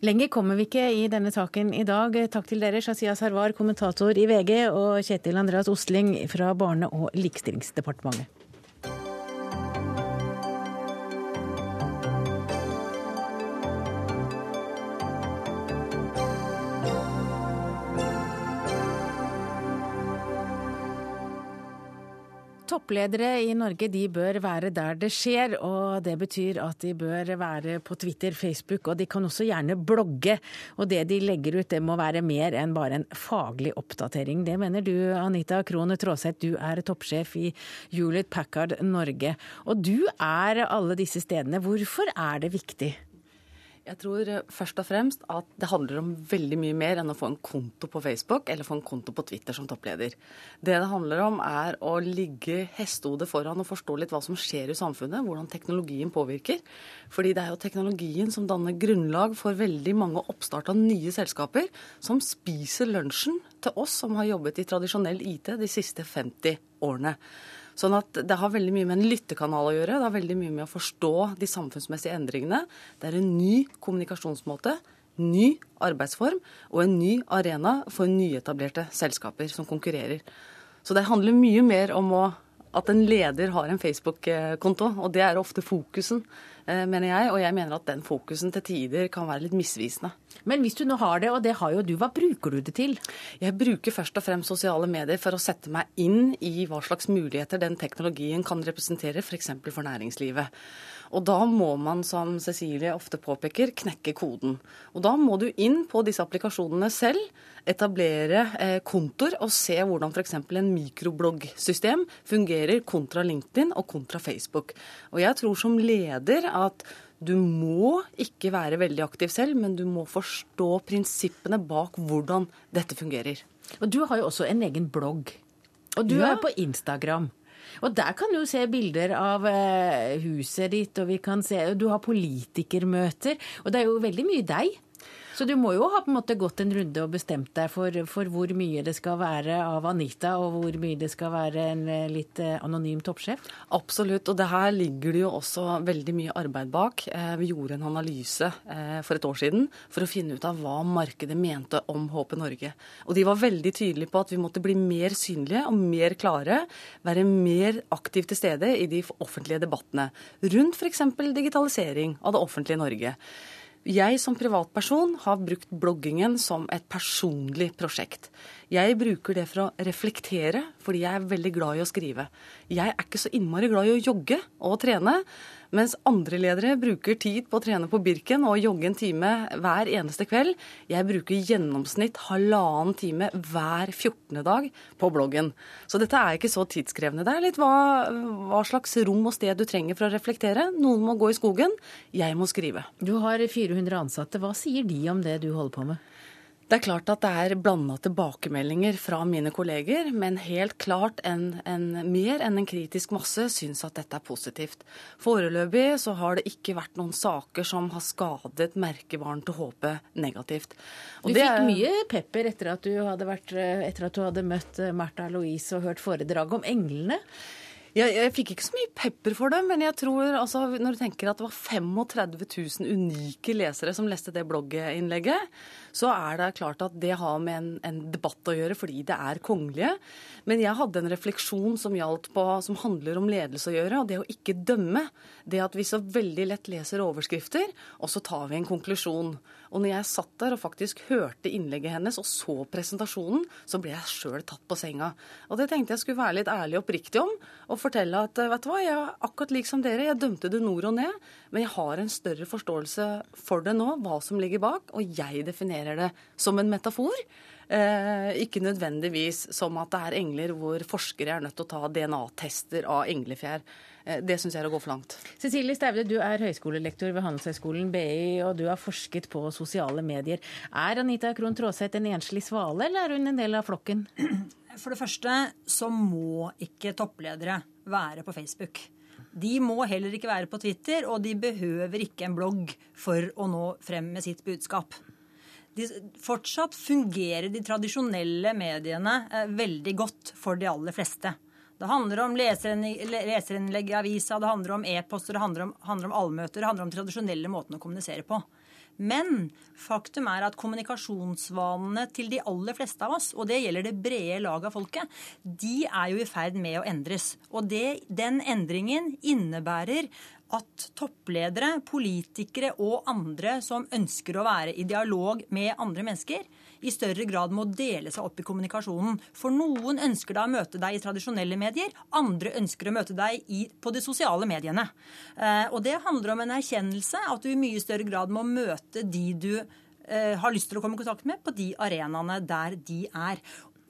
Lenger kommer vi ikke i denne saken i dag. Takk til dere, Shazia Sarwar, kommentator i VG, og Kjetil Andreas Ostling fra Barne- og likestillingsdepartementet. Toppledere i Norge de bør være der det skjer, og det betyr at de bør være på Twitter, Facebook, og de kan også gjerne blogge. Og det de legger ut det må være mer enn bare en faglig oppdatering. Det mener du, Anita Krohn Traaseth, du er toppsjef i Hewlett Packard Norge. Og du er alle disse stedene. Hvorfor er det viktig? Jeg tror eh, først og fremst at det handler om veldig mye mer enn å få en konto på Facebook eller få en konto på Twitter som toppleder. Det det handler om er å ligge hestehodet foran og forstå litt hva som skjer i samfunnet, hvordan teknologien påvirker. Fordi det er jo teknologien som danner grunnlag for veldig mange oppstart av nye selskaper som spiser lunsjen til oss som har jobbet i tradisjonell IT de siste 50 årene. Sånn at det har veldig mye med en lyttekanal å gjøre. Det har veldig mye med å forstå de samfunnsmessige endringene. Det er en ny kommunikasjonsmåte, ny arbeidsform og en ny arena for nyetablerte selskaper som konkurrerer. Så det handler mye mer om å, at en leder har en Facebook-konto, og det er ofte fokusen, eh, mener jeg. Og jeg mener at den fokusen til tider kan være litt misvisende. Men hvis du nå har det, og det har jo du, hva bruker du det til? Jeg bruker først og fremst sosiale medier for å sette meg inn i hva slags muligheter den teknologien kan representere, f.eks. For, for næringslivet. Og da må man, som Cecilie ofte påpeker, knekke koden. Og da må du inn på disse applikasjonene selv, etablere eh, kontoer og se hvordan f.eks. en mikrobloggsystem fungerer kontra LinkedIn og kontra Facebook. Og jeg tror som leder at du må ikke være veldig aktiv selv, men du må forstå prinsippene bak hvordan dette fungerer. Og du har jo også en egen blogg. Og du ja. er på Instagram. Og der kan du se bilder av eh, huset ditt, og vi kan se Du har politikermøter. Og det er jo veldig mye deg. Så du må jo ha på en måte gått en runde og bestemt deg for, for, hvor mye det skal være av Anita, og hvor mye det skal være en eh, litt eh, anonym toppsjef? Absolutt, og det her ligger det jo også veldig mye arbeid bak. Eh, vi gjorde en analyse for et år siden for å finne ut av hva markedet mente om HP Norge. Og de var veldig tydelige på at vi måtte bli mer synlige og mer klare, være mer aktivt til stede i de offentlige debattene rundt f.eks. digitalisering av det offentlige Norge. Jeg som privatperson har brukt bloggingen som et personlig prosjekt. Jeg bruker det for å reflektere, fordi jeg er veldig glad i å skrive. Jeg er ikke så innmari glad i å jogge og trene, mens andre ledere bruker tid på å trene på Birken og jogge en time hver eneste kveld. Jeg bruker gjennomsnitt halvannen time hver 14. dag på bloggen. Så dette er ikke så tidskrevende. Det er litt hva, hva slags rom og sted du trenger for å reflektere. Noen må gå i skogen, jeg må skrive. Du har 400 ansatte. Hva sier de om det du holder på med? Det er klart at det er blanda tilbakemeldinger fra mine kolleger, men helt klart en, en, mer enn en kritisk masse syns at dette er positivt. Foreløpig så har det ikke vært noen saker som har skadet merkevaren til håpet negativt. Og du fikk er... mye pepper etter at, vært, etter at du hadde møtt Märtha Louise og hørt foredrag om englene? Jeg, jeg, fikk ikke så mye pepper for det, men jeg tror altså, når du tenker at det var 35 000 unike lesere som leste det blogginnlegget, så er det klart at det har med en, en, debatt å gjøre, fordi det er kongelige. Men jeg hadde en refleksjon som, på, som handler om ledelse å gjøre, og det å ikke dømme. Det at vi så veldig lett leser overskrifter, og så tar vi en konklusjon. Og når jeg satt der og faktisk hørte innlegget hennes og så presentasjonen, så ble jeg sjøl tatt på senga. Og det tenkte jeg skulle være litt ærlig og oppriktig om, og fortelle at vet du hva, jeg er akkurat lik som dere, jeg dømte det nord og ned, men jeg har en større forståelse for det nå, hva som ligger bak, og jeg definerer det som en metafor. Eh, ikke nødvendigvis som at det er engler hvor forskere er nødt til å ta DNA-tester av englefjær. Eh, det syns jeg er å gå for langt. Cecilie Staude, du er høyskolelektor ved Handelshøyskolen BI, og du har forsket på sosiale medier. Er Anita Krohn Traaseth en enslig svale, eller er hun en del av flokken? <clears throat> For det første så må ikke toppledere være på Facebook. De må heller ikke være på Twitter, og de behøver ikke en blogg for å nå frem med sitt budskap de, fortsatt fungerer de tradisjonelle mediene eh, veldig godt for de aller fleste. Det handler om leserinnlegg i avisa, det handler om e-poster, det handler om, handler om allmøter, det handler om tradisjonelle måten å kommunisere på. Men faktum er at kommunikasjonsvanene til de aller fleste av oss, og det gjelder det brede laget av folket, de er jo i ferd med å endres. Og det, den endringen innebærer at toppledere, politikere og andre som ønsker å være i dialog med andre mennesker, i større grad må dele seg opp i kommunikasjonen. For noen ønsker da å møte deg i tradisjonelle medier, andre ønsker å møte deg i, på de sosiale mediene. Eh, og det handler om en erkjennelse at du i mye større grad må møte de du eh, har lyst til å komme i kontakt med, på de arenaene der de er.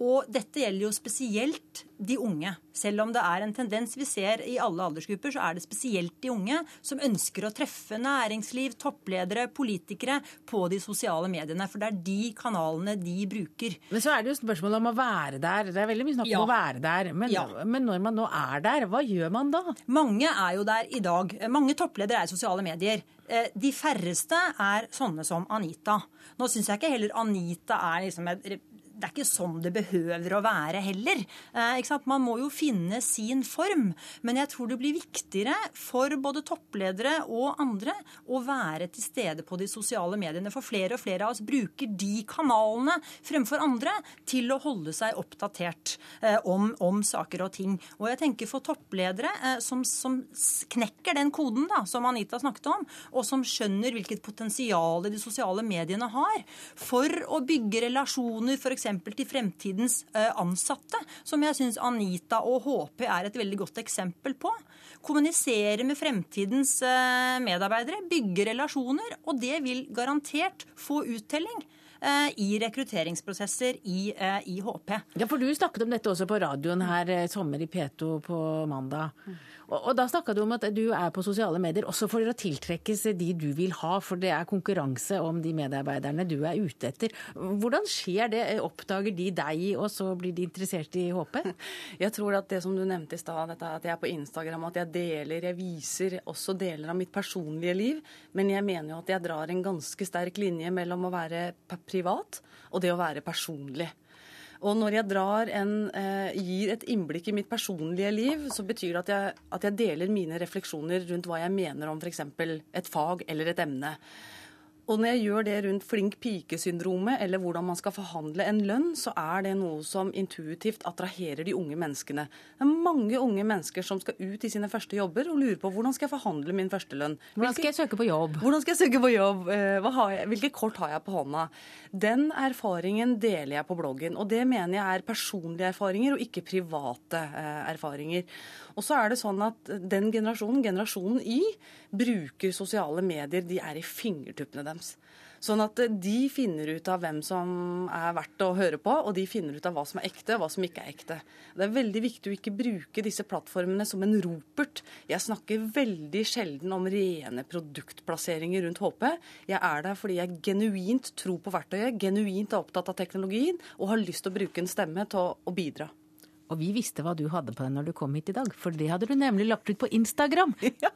Og dette gjelder jo spesielt de unge. Selv om det er en tendens vi ser i alle aldersgrupper, så er det spesielt de unge som ønsker å treffe næringsliv, toppledere, politikere på de sosiale mediene. For det er de kanalene de bruker. Men så er det jo spørsmålet om å være der. Det er veldig mye snakk om ja. å være der. Men, ja. men, når man nå er der, hva gjør man da? Mange er jo der i dag. Mange toppledere er i sosiale medier. Eh, de færreste er sånne som Anita. Nå syns jeg ikke heller Anita er liksom et det er ikke sånn det behøver å være heller. Eh, Man må jo finne sin form. Men jeg tror det blir viktigere for både toppledere og andre å være til stede på de sosiale mediene. For flere og flere av oss bruker de kanalene fremfor andre til å holde seg oppdatert eh, om, om saker og ting. Og jeg tenker for toppledere eh, som, som, knekker den koden da, som Anita snakket om, og som skjønner hvilket potensial de sosiale mediene har for å bygge relasjoner, f.eks til fremtidens eh, ansatte, som jeg syns Anita og HP er et veldig godt eksempel på. Kommunisere med fremtidens eh, medarbeidere, bygge relasjoner, og det vil garantert få uttelling i rekrutteringsprosesser i, i, HP. Ja, for Du snakket om dette også på radioen her sommer i P2 på mandag. Og, og Da snakka du om at du er på sosiale medier også for å tiltrekkes de du vil ha, for det er konkurranse om de medarbeiderne du er ute etter. Hvordan skjer det? Oppdager de deg, og så blir de interessert i HP? <laughs> Jeg tror at det som du nevnte i stad, at jeg er på Instagram, at jeg deler, jeg viser også deler av mitt personlige liv. Men jeg mener jo at jeg drar en ganske sterk linje mellom å være privat og det å være personlig. Og når jeg en, eh, gir et innblikk i mitt personlige liv, så betyr det at jeg, at jeg deler mine refleksjoner rundt hva jeg mener om f.eks. et fag eller et emne. Og når jeg gjør det rundt flink pike-syndromet, eller hvordan man skal forhandle en lønn, så er det noe som intuitivt attraherer de unge menneskene. Det er mange unge mennesker som skal ut i sine første jobber og lurer på hvordan skal jeg forhandle min første lønn. Hvordan skal jeg søke på jobb? Hvordan skal jeg søke på jobb? Eh, hvilke kort har jeg på hånda? Den erfaringen deler jeg på bloggen. Og det mener jeg er personlige erfaringer og ikke private eh, erfaringer. Og så er det sånn at den generasjonen, generasjonen Y, bruker sosiale medier. De er i fingertuppene deres. Sånn at de finner ut av hvem som er verdt å høre på, og de finner ut av hva som er ekte, og hva som ikke er ekte. Det er veldig viktig å ikke bruke disse plattformene som en ropert. Jeg snakker veldig sjelden om rene produktplasseringer rundt HP. Jeg er der fordi jeg genuint tror på verktøyet, genuint er opptatt av teknologien og har lyst til å bruke en stemme til å, å bidra. Og vi visste hva du hadde på deg når du kom hit i dag, for det hadde du nemlig lagt ut på Instagram. <laughs> Ja.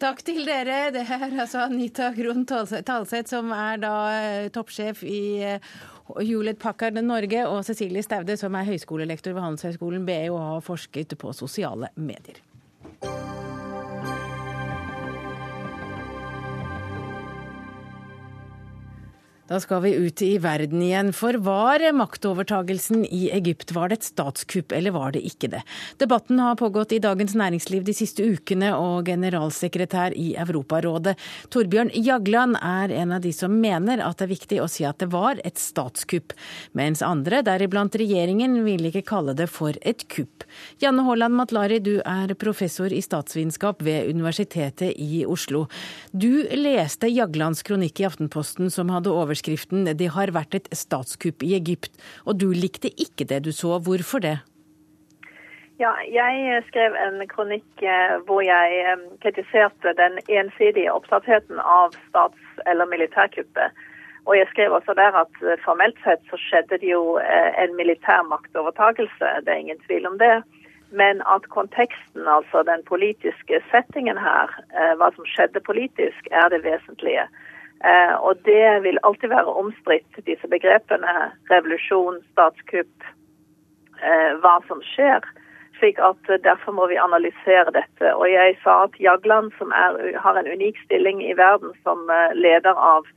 Takk til dere. Det er altså Anita Grun Talseth, som er da eh, toppsjef i eh, Hewlett Packard Norge, og Cecilie Staude, som er høyskolelektor ved Handelshøyskolen BI og har forsket på sosiale medier. Da skal vi ut i verden igjen, for var maktovertagelsen i Egypt var det et statskupp, eller var det ikke det? Debatten har pågått i Dagens Næringsliv de siste ukene, og generalsekretær i Europarådet, Torbjørn Jagland, er en av de som mener at det er viktig å si at det var et statskupp, mens andre, deriblant regjeringen, vil ikke kalle det for et kupp. Janne Haaland Matlari, du er professor i statsvitenskap ved Universitetet i Oslo. Du leste Jaglands kronikk i Aftenposten som hadde overskriften overskriften 'Det har vært et statskupp i Egypt'. Og du likte ikke det du så. Hvorfor det? Ja, jeg skrev en kronikk eh, hvor jeg eh, kritiserte den ensidige opptattheten av stats- eller militærkuppet. Og jeg skrev også der at eh, formelt sett så skjedde det jo en militær maktovertakelse, det er ingen tvil om det. Men at konteksten, altså den politiske settingen her, hva som skjedde politisk, er det vesentlige. Eh, og det vil alltid være omstridt, disse begrepene revolusjon, statskupp, eh, hva som skjer. Slik at eh, Derfor må vi analysere dette. Og jeg sa at Jagland, som er, har en unik stilling i verden som leder av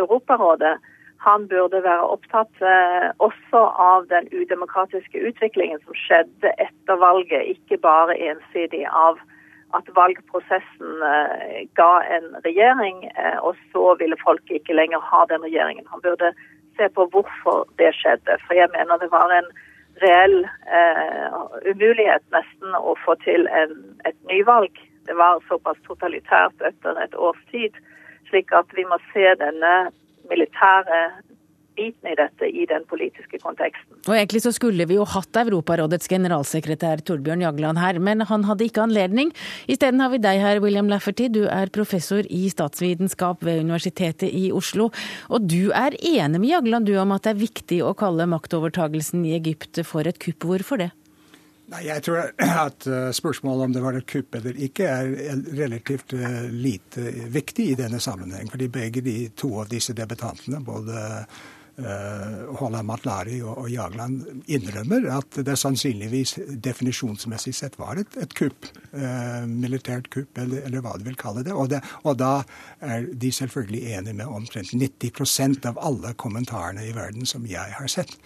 Europarådet, han burde være opptatt også av den udemokratiske utviklingen som skjedde etter valget, ikke bare ensidig av at valgprosessen ga en regjering, og så ville folk ikke lenger ha den regjeringen. Han burde se på hvorfor det skjedde. For jeg mener det var en reell eh, umulighet nesten å få til en, et nyvalg. Det var såpass totalitært etter et års tid. Slik at vi må se denne militære biten i dette i den politiske konteksten. Og Egentlig så skulle vi jo hatt Europarådets generalsekretær Torbjørn Jagland her, men han hadde ikke anledning. Isteden har vi deg her, William Lafferty. Du er professor i statsvitenskap ved Universitetet i Oslo. Og du er enig med Jagland du om at det er viktig å kalle maktovertagelsen i Egypt for et kupp. Hvorfor det? Nei, Jeg tror at eh, spørsmålet om det var et kupp eller ikke, er relativt eh, lite viktig i denne sammenheng. Fordi begge de to av disse debutantene, både uh, Hola Matlari og, Jagland innrømmer at det sannsynligvis definisjonsmessig sett var et, et kupp. Uh, militært kupp, eller, eller, hva du vil kalle det. Og, det. og, da er de selvfølgelig enige med omtrent 90% av alle kommentarene i verden som jeg har sett.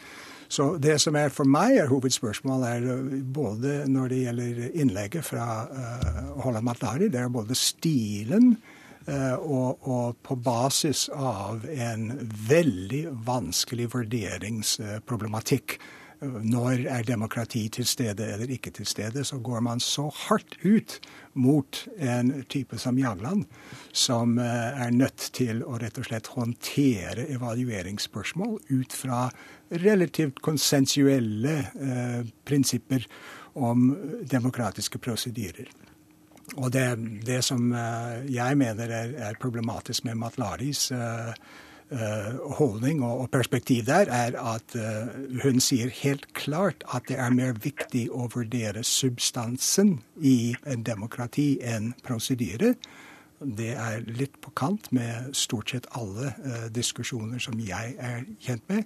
Så det som er for meg er hovedspørsmål, er eh, både når det gjelder innlegget fra Holland Matlari, det er både stilen Eh, og, og, på basis av en veldig vanskelig vurderingsproblematikk. Eh, når er demokrati til stede eller ikke til stede, så går man så hardt ut mot en type som Jagland, som eh, er nødt til å rett og slett håndtere evalueringsspørsmål ut fra relativt konsensuelle eh, prinsipper om demokratiske prosedyrer. Og det, det, som eh, jeg mener er, er problematisk med Matlaris uh, uh, holdning og, perspektiv der, er at hun sier helt klart at det er mer viktig å vurdere substansen i en demokrati enn prosedyre. Det er litt på kant med stort sett alle diskusjoner som jeg er kjent med.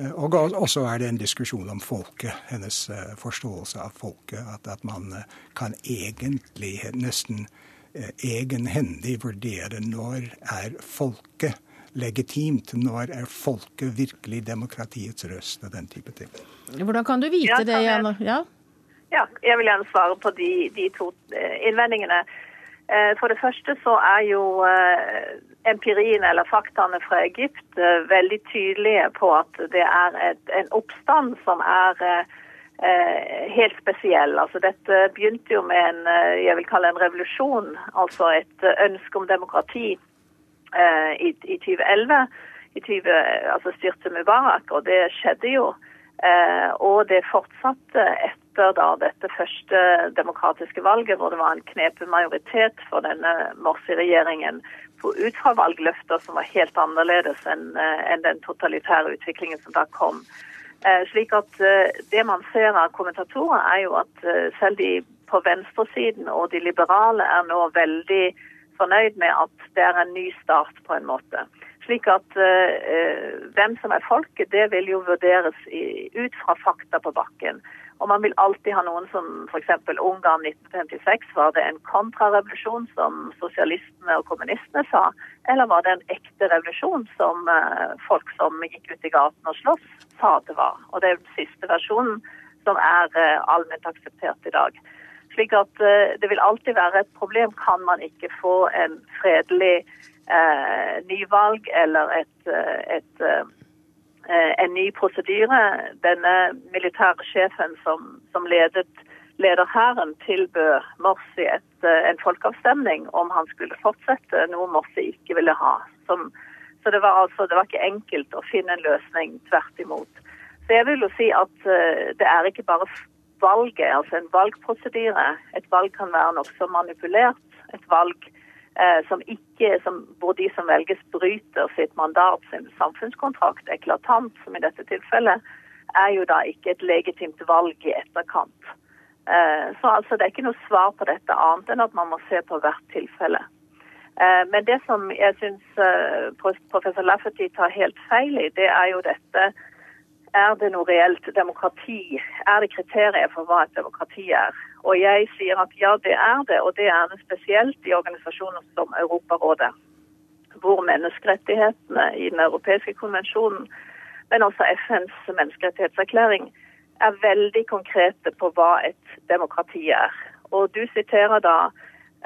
Eh, og også er det en diskusjon om folket, hennes eh, forståelse av folket. At, at man eh, kan egentlig nesten egenhendig vurdere når er folket legitimt, når er folket virkelig demokratiets røst, og den type ting. Hvordan kan du vite ja, det, Jan? Ja? ja, jeg vil gjerne svare på de, de to innvendingene. Eh, for det første så er jo eh, empirien eller faktaene fra Egypt eh, veldig tydelige på at det er et, en oppstand som er helt spesiell. Altså Dette begynte jo med en jeg vil kalle en revolusjon, altså et ønske om demokrati i, i 2011. I 20, altså styrte Mubarak, og det skjedde jo. og det fortsatte etter etter da, dette første demokratiske valget, hvor det var en knepen majoritet for denne Morsi-regjeringen ut fra valgløfter som var helt annerledes enn eh, en den totalitære utviklingen som da kom. Eh, slik at eh, Det man ser av kommentatorer, er jo at selv de på venstresiden og de liberale er nå veldig fornøyd med at det er en ny start, på en måte. Slik at eh, hvem som er folket, det vil jo vurderes i, ut fra fakta på bakken. Og man vil alltid ha noen som f.eks. Ungarn 1956, var det en kontrarevolusjon som sosialistene og kommunistene sa, eller var det en ekte revolusjon som eh, folk som gikk ut i gaten og sloss, sa det var. Og det er den siste versjonen som er eh, allment akseptert i dag. Slik at uh, det vil alltid være et problem kan man ikke få en fredelig nyvalg eller et, et Eh, en ny prosedyre. Denne militære sjefen som, som ledet, leder hæren, tilbød Morsi et, eh, en folkeavstemning om han skulle fortsette, noe Morsi ikke ville ha. Som, så det var, altså, det var ikke enkelt å finne en løsning, tvert imot. Så jeg vil jo si at uh, det er ikke bare valget, altså en valgprosedyre. Et valg kan være nokså manipulert. Et valg Eh, som ikke, som, hvor de som velges bryter sitt mandat, sin samfunnskontrakt, eklatant, som i dette tilfellet, er jo da ikke et legitimt valg i etterkant. Eh, så altså det er ikke noe svar på dette annet enn at man må se på hvert tilfelle. Eh, men det som jeg syns professor Lafferty tar helt feil i, det er jo dette er det noe reelt demokrati? Er det kriterier for hva et demokrati er? Og jeg sier at ja, det er det, og det er det spesielt i organisasjoner som Europarådet. Hvor menneskerettighetene i den europeiske konvensjonen, men også FNs menneskerettighetserklæring, er veldig konkrete på hva et demokrati er. Og du siterer da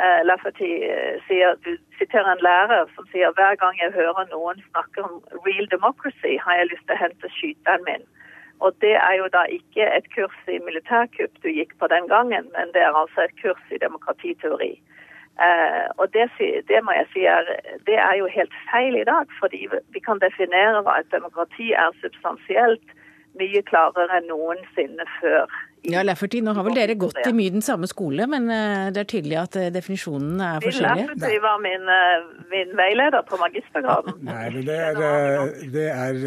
eh, Lafferty eh, sier, du siterer en lærer som sier hver gang jeg hører noen snakke om real democracy, har jeg lyst til å hente skyteren min. Og det er jo da ikke et kurs i militærkupp du gikk på den gangen, men det er altså et kurs i demokratiteori. Eh, og det, det, må jeg si er, det er jo helt feil i dag, fordi vi kan definere hva et demokrati er substansielt mye klarere enn noensinne før ja, Lafferty, nå har vel dere gått i mye den samme skole, men eh, det er tydelig at definisjonen definisjonene er forskjellige? Lafferty var min, eh, min, veileder på magistergraden. <laughs> Nei, men det er, det er,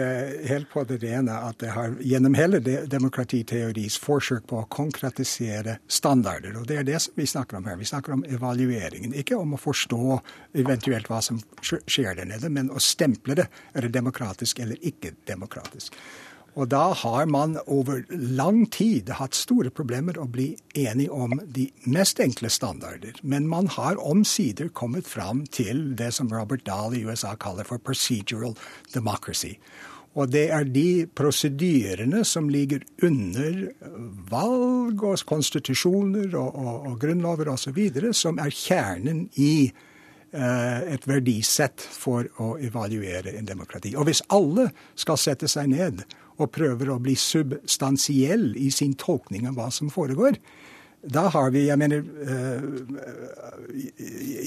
helt på det rene at det har gjennom hele demokratiteoris forsøk på å konkretisere standarder. Og det er det som vi snakker om her. Vi snakker om evalueringen. Ikke om å forstå eventuelt hva som skjer der nede, men å stemple det. Er det demokratisk eller ikke demokratisk? Og da har man over lang tid hatt store problemer å bli enig om de mest enkle standarder. Men man har omsider kommet fram til det som Robert Dahl i USA kaller for procedural democracy. Og det er de prosedyrene som ligger under valg og konstitusjoner og, og, og grunnlover osv., som er kjernen i uh, et verdisett for å evaluere en demokrati. Og hvis alle skal sette seg ned og prøver å bli substansiell i sin tolkning av hva som foregår. Da har vi jeg mener, uh,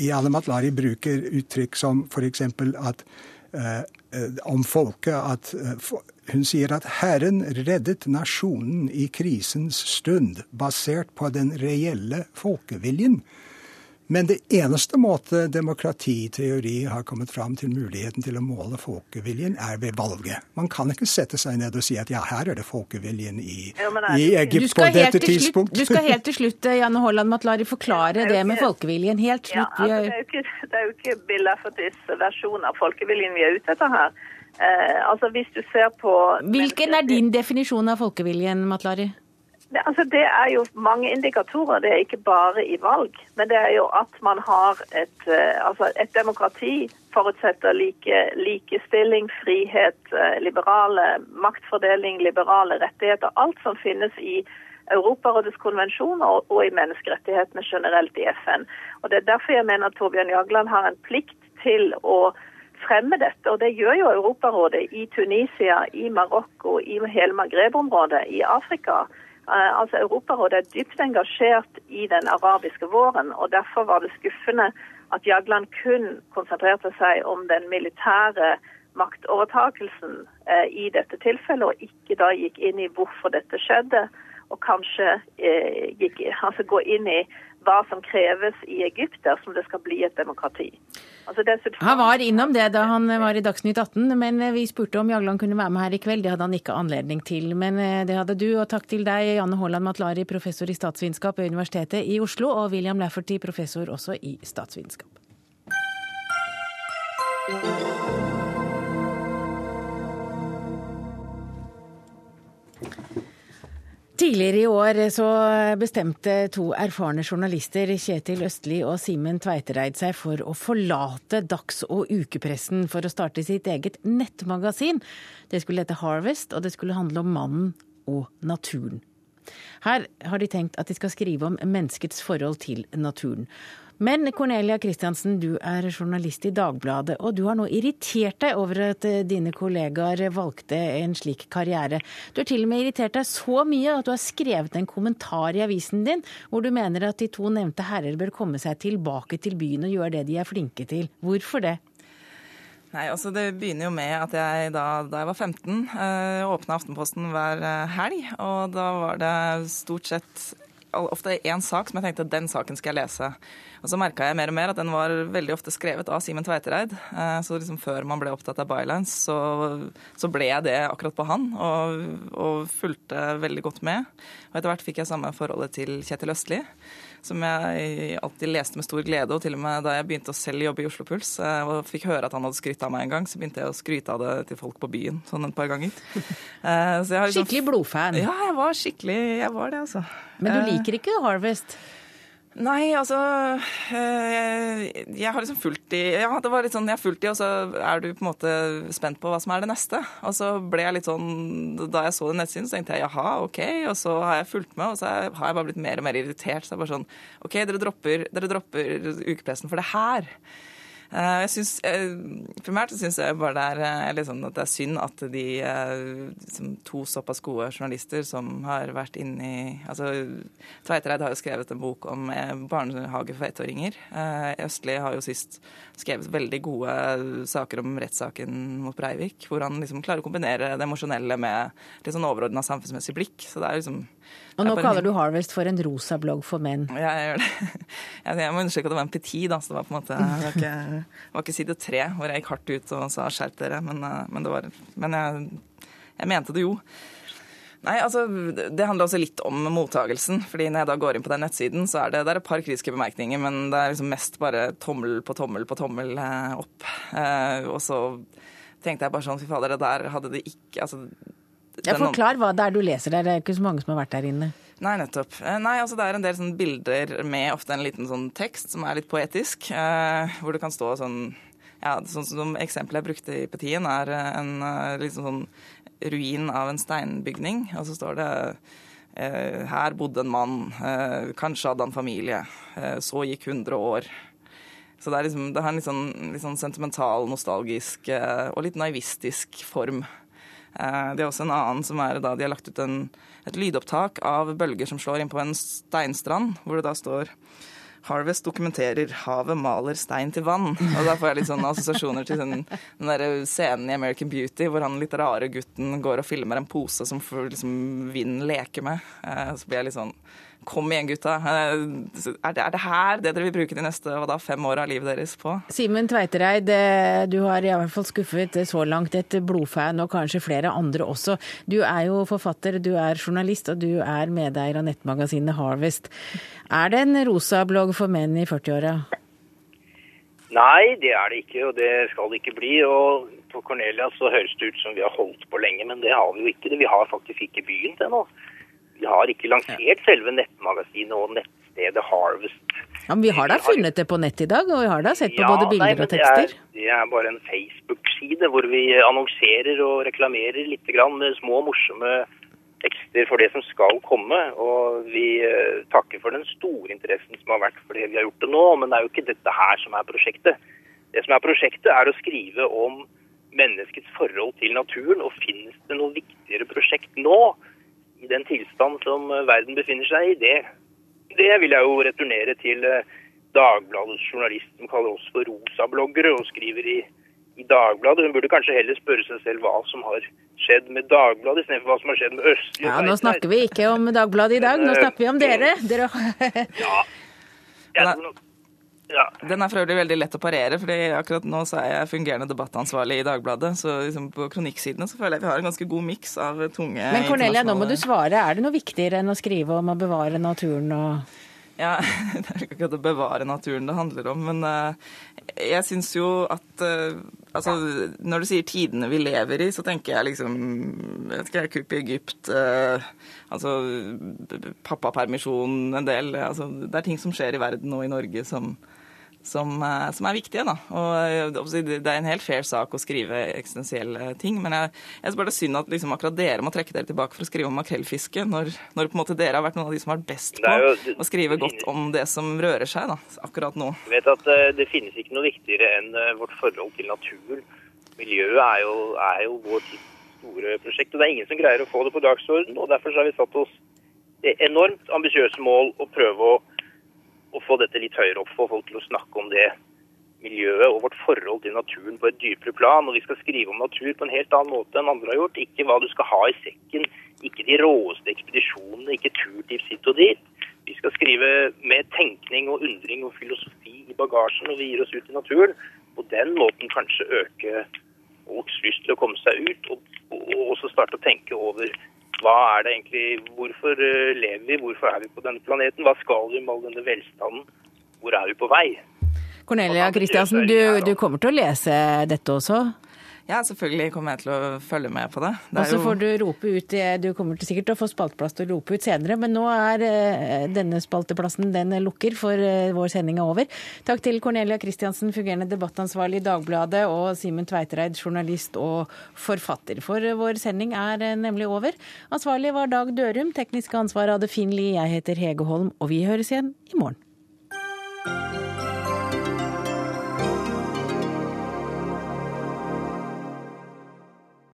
Iale Matlari bruker uttrykk som f.eks. at uh, om folket at uh, Hun sier at Herren reddet nasjonen i krisens stund, basert på den reelle folkeviljen. Men det eneste måte demokratiteori har kommet fram til muligheten til å måle folkeviljen, er ved valget. Man kan ikke sette seg ned og si at ja, her er det folkeviljen i, i Egypt på dette tidspunkt. Du skal helt til slutt, eh, Janne Holland Matlari, forklare det med folkeviljen. Helt slutt. Ja, altså, det, er jo ikke, det er jo ikke Bill Laffertys versjon av folkeviljen vi er ute etter her. Eh, altså hvis du ser på... Hvilken er din definisjon av folkeviljen, Matlari? Det, altså det er jo mange indikatorer, det er ikke bare i valg. Men det er jo at man har et, uh, altså et demokrati forutsetter like, likestilling, frihet, uh, liberale maktfordeling, liberale rettigheter. Alt som finnes i Europarådets konvensjoner og, og i menneskerettighetene generelt i FN. Og Det er derfor jeg mener at Torbjørn Jagland har en plikt til å fremme dette. Og det gjør jo Europarådet i Tunisia, i Marokko, i hele Maghreb-området, i Afrika. Eh, altså Europarådet er dypt engasjert i den arabiske våren, og derfor var det skuffende at Jagland kun konsentrerte seg om den militære maktovertakelsen eh, i dette tilfellet, og ikke da gikk inn i hvorfor dette skjedde, og kanskje eh, gikk, altså gå inn i hva som kreves i Egypt dersom det skal bli et demokrati. Altså han var innom det da han var i Dagsnytt 18, men vi spurte om Jagland kunne være med her i kveld. Det hadde han ikke anledning til, men eh, det hadde du. Og takk til deg, Janne Haaland Matlari, professor i statsvitenskap ved Universitetet i Oslo, og William Lafferty, professor også i statsvitenskap. Tidligere i år så bestemte to erfarne journalister, Kjetil Østli og Simen Tveitereid, seg for å forlate dags- og ukepressen for å starte sitt eget nettmagasin. Det skulle hete Harvest, og det skulle handle om mannen og naturen. Her har de tenkt at de skal skrive om menneskets forhold til naturen. Men Cornelia Christiansen, du er journalist i Dagbladet, og du har nå irritert deg over at eh, dine kollegaer valgte en slik karriere. Du har til og med irritert deg så mye at du har skrevet en kommentar i avisen din hvor du mener at de to nevnte herrer bør komme seg tilbake til byen og gjøre det de er flinke til. Hvorfor det? Nei, altså Det begynner jo med at jeg da, da jeg var 15, øh, åpna Aftenposten hver eh, helg. Og da var det stort sett ofte én sak som jeg tenkte den saken skal jeg lese. Og så merka jeg mer og mer at den var veldig ofte skrevet av Simen Tveitereid. Eh, så liksom før man ble opptatt av bylines, så, så ble jeg det akkurat på han, og, og, fulgte veldig godt med. Og etter hvert fikk jeg samme forholdet til Kjetil Østli, som jeg alltid leste med stor glede. Og til og med da jeg begynte å selv jobbe i Oslo Puls eh, og fikk høre at han hadde skrytt av meg en gang, så begynte jeg å skryte av det til folk på byen sånn et par ganger. <laughs> Eh, liksom, skikkelig blodfan? Ja, jeg var skikkelig Jeg var det, altså. Men du liker ikke Harvest? Nei, altså eh, Jeg har liksom fulgt de Ja, det var litt sånn jeg har fulgt de, og så er du på en måte spent på hva som er det neste. Og så ble jeg litt sånn Da jeg så det nettsiden, så tenkte jeg jaha, OK. Og så har jeg fulgt med, og så har jeg bare blitt mer og mer irritert. Så jeg bare sånn OK, dere dropper, dere dropper ukepressen for det her. Eh, jeg synes, eh, Primært syns jeg bare det er, litt liksom, at det er synd at de liksom, to såpass gode journalister som har vært inne i altså, Tveitereid har jo skrevet en bok om barnehage for ettåringer. Østli har jo sist skrevet veldig gode saker om rettssaken mot Breivik, hvor han liksom klarer å kombinere det emosjonelle med litt sånn overordna samfunnsmessig blikk. Så det er liksom og nå kaller du Harvest for en rosa blogg for menn. Ja, jeg gjør det. <laughs> Jeg må understreke at det var en petit, da, så det var på en måte Det var ikke, det var ikke side tre hvor jeg gikk hardt ut og sa skjerp dere, men, eh, men, det var, men jeg, jeg mente det jo. Nei, altså, Det handler også litt om mottagelsen. fordi Når jeg da går inn på den nettsiden, så er det, det er et par kritiske bemerkninger, men det er liksom mest bare tommel på tommel på tommel eh, opp. Eh, og så tenkte jeg bare sånn, fy fader, det der hadde det ikke altså, ja, Forklar hva det er du leser der. Det er ikke så mange som har vært der inne. Nei, nettopp. Eh, nei, altså Det er en del sånn bilder med ofte en liten sånn tekst som er litt poetisk. Eh, hvor det kan stå sånn ja, sånn som Eksempelet jeg brukte i Petien, er en eh, liksom sånn ruin av en steinbygning. Og så står det eh, her bodde en mann, eh, kanskje hadde han familie. Så gikk 100 år. Så det, er liksom, det har en litt sånn, litt sånn sentimental, nostalgisk og litt naivistisk form. Eh, det er også en annen som er da de har lagt ut en, et lydopptak av bølger som slår inn på en steinstrand, hvor det da står Harvest dokumenterer 'Havet maler stein til vann'. Og Da får jeg litt sånne assosiasjoner til den, den der scenen i American Beauty hvor han litt rare gutten går og filmer en pose som liksom, vinden leker med. Eh, så blir jeg litt sånn Kom igjen, gutta. Eh, er det, er det, her det dere vil bruke de neste da, fem åra av livet deres på? Simen Tveitereid, eh, du har i hvert fall skuffet så langt et blodfan, og kanskje flere andre også. Du er jo forfatter, du er journalist, og du er medeier av nettmagasinet Harvest. Er det en rosa blogg for menn i 40-åra? Nei, det er det ikke, og det skal det ikke bli. og på Cornelia så høres det ut som vi har holdt på lenge, men det har vi jo ikke. Vi har faktisk ikke begynt ennå. Vi har ikke lansert selve nettmagasinet og nettstedet Harvest. Ja, Men vi har da funnet det på nett i dag, og vi har da sett på ja, både bilder nei, og tekster? Det er, det er bare en Facebook-side hvor vi annonserer og reklamerer litt med små, morsomme tekster for det som skal komme. Og vi uh, takker for den store interessen som har vært for det vi har gjort det nå. Men det er jo ikke dette her som er prosjektet. Det som er prosjektet, er å skrive om menneskets forhold til naturen. Og finnes det noe viktigere prosjekt nå i den tilstand som eh, verden befinner seg i, det, det vil jeg jo returnere til eh, Dagbladets journalist som kaller oss for rosabloggere og skriver i, i Dagbladet. Hun burde kanskje heller spørre seg selv hva som har skjedd med Dagbladet, istedenfor hva som har skjedd med Østlige Ja, nå snakker vi ikke om Dagbladet i dag, nå snakker vi om dere. dere... <laughs> ja. Jeg tror nok ja. Den er for øvrig veldig lett å parere, fordi akkurat nå så er jeg fungerende debattansvarlig i Dagbladet. Så liksom på kronikksidene så føler jeg vi har en ganske god miks av tunge Men Cornelia, nå må du svare. Er det noe viktigere enn å skrive om å bevare naturen og ja, <laughs> Det er ikke akkurat å bevare naturen det handler om, men uh, jeg syns jo at uh, altså, Når du sier tidene vi lever i, så tenker jeg liksom vet ikke, Kupp i Egypt, uh, altså pappapermisjon en del altså, Det er ting som skjer i verden nå i Norge som som, eh, som, er viktige. Da. Og eh, Det er en helt fair sak å skrive eksistensielle ting, men jeg, jeg bare det synd at liksom akkurat dere må trekke dere tilbake for å skrive om makrellfiske, når, når, på en måte dere har vært noen av de som har vært best på jo, det, å skrive godt om det som rører seg da, akkurat nå. Du vet at Det finnes ikke noe viktigere enn vårt forhold til naturen. Miljøet er jo, er jo vår tids store prosjekt, og det er ingen som greier å få det på dagsorden. og Derfor har vi satt oss det enormt ambisiøse mål å prøve å å få dette litt høyere opp, få folk til å snakke om det miljøet og vårt forhold til naturen på et dypere plan. Og vi skal skrive om natur på en helt annen måte enn andre har gjort. Ikke hva du skal ha i sekken, ikke de råeste ekspedisjonene, ikke turtips hit og dit. Vi skal skrive med tenkning og undring og filosofi i bagasjen når vi gir oss ut i naturen. På den måten kanskje øke folks lyst til å komme seg ut, og, og også starte å tenke over hva er det egentlig, Hvorfor eh, lever vi, hvorfor er vi på denne planeten? Hva skal vi med all denne velstanden? Hvor er vi på vei? Cornelia Kristiansen, du, du, kommer til å lese dette også? Ja, selvfølgelig kommer jeg til å følge med på det. det og så får du rope ut Du kommer til sikkert til å få spalteplass til å rope ut senere, men nå er eh, denne spalteplassen den lukker, for eh, vår sending er over. Takk til Cornelia Christiansen, fungerende debattansvarlig i Dagbladet, og Simen Tveitereid, journalist og forfatter. For vår sending er eh, nemlig over. Ansvarlig var Dag Dørum, tekniske ansvar hadde Finn Lie, jeg heter Hege Holm, og vi høres igjen i morgen.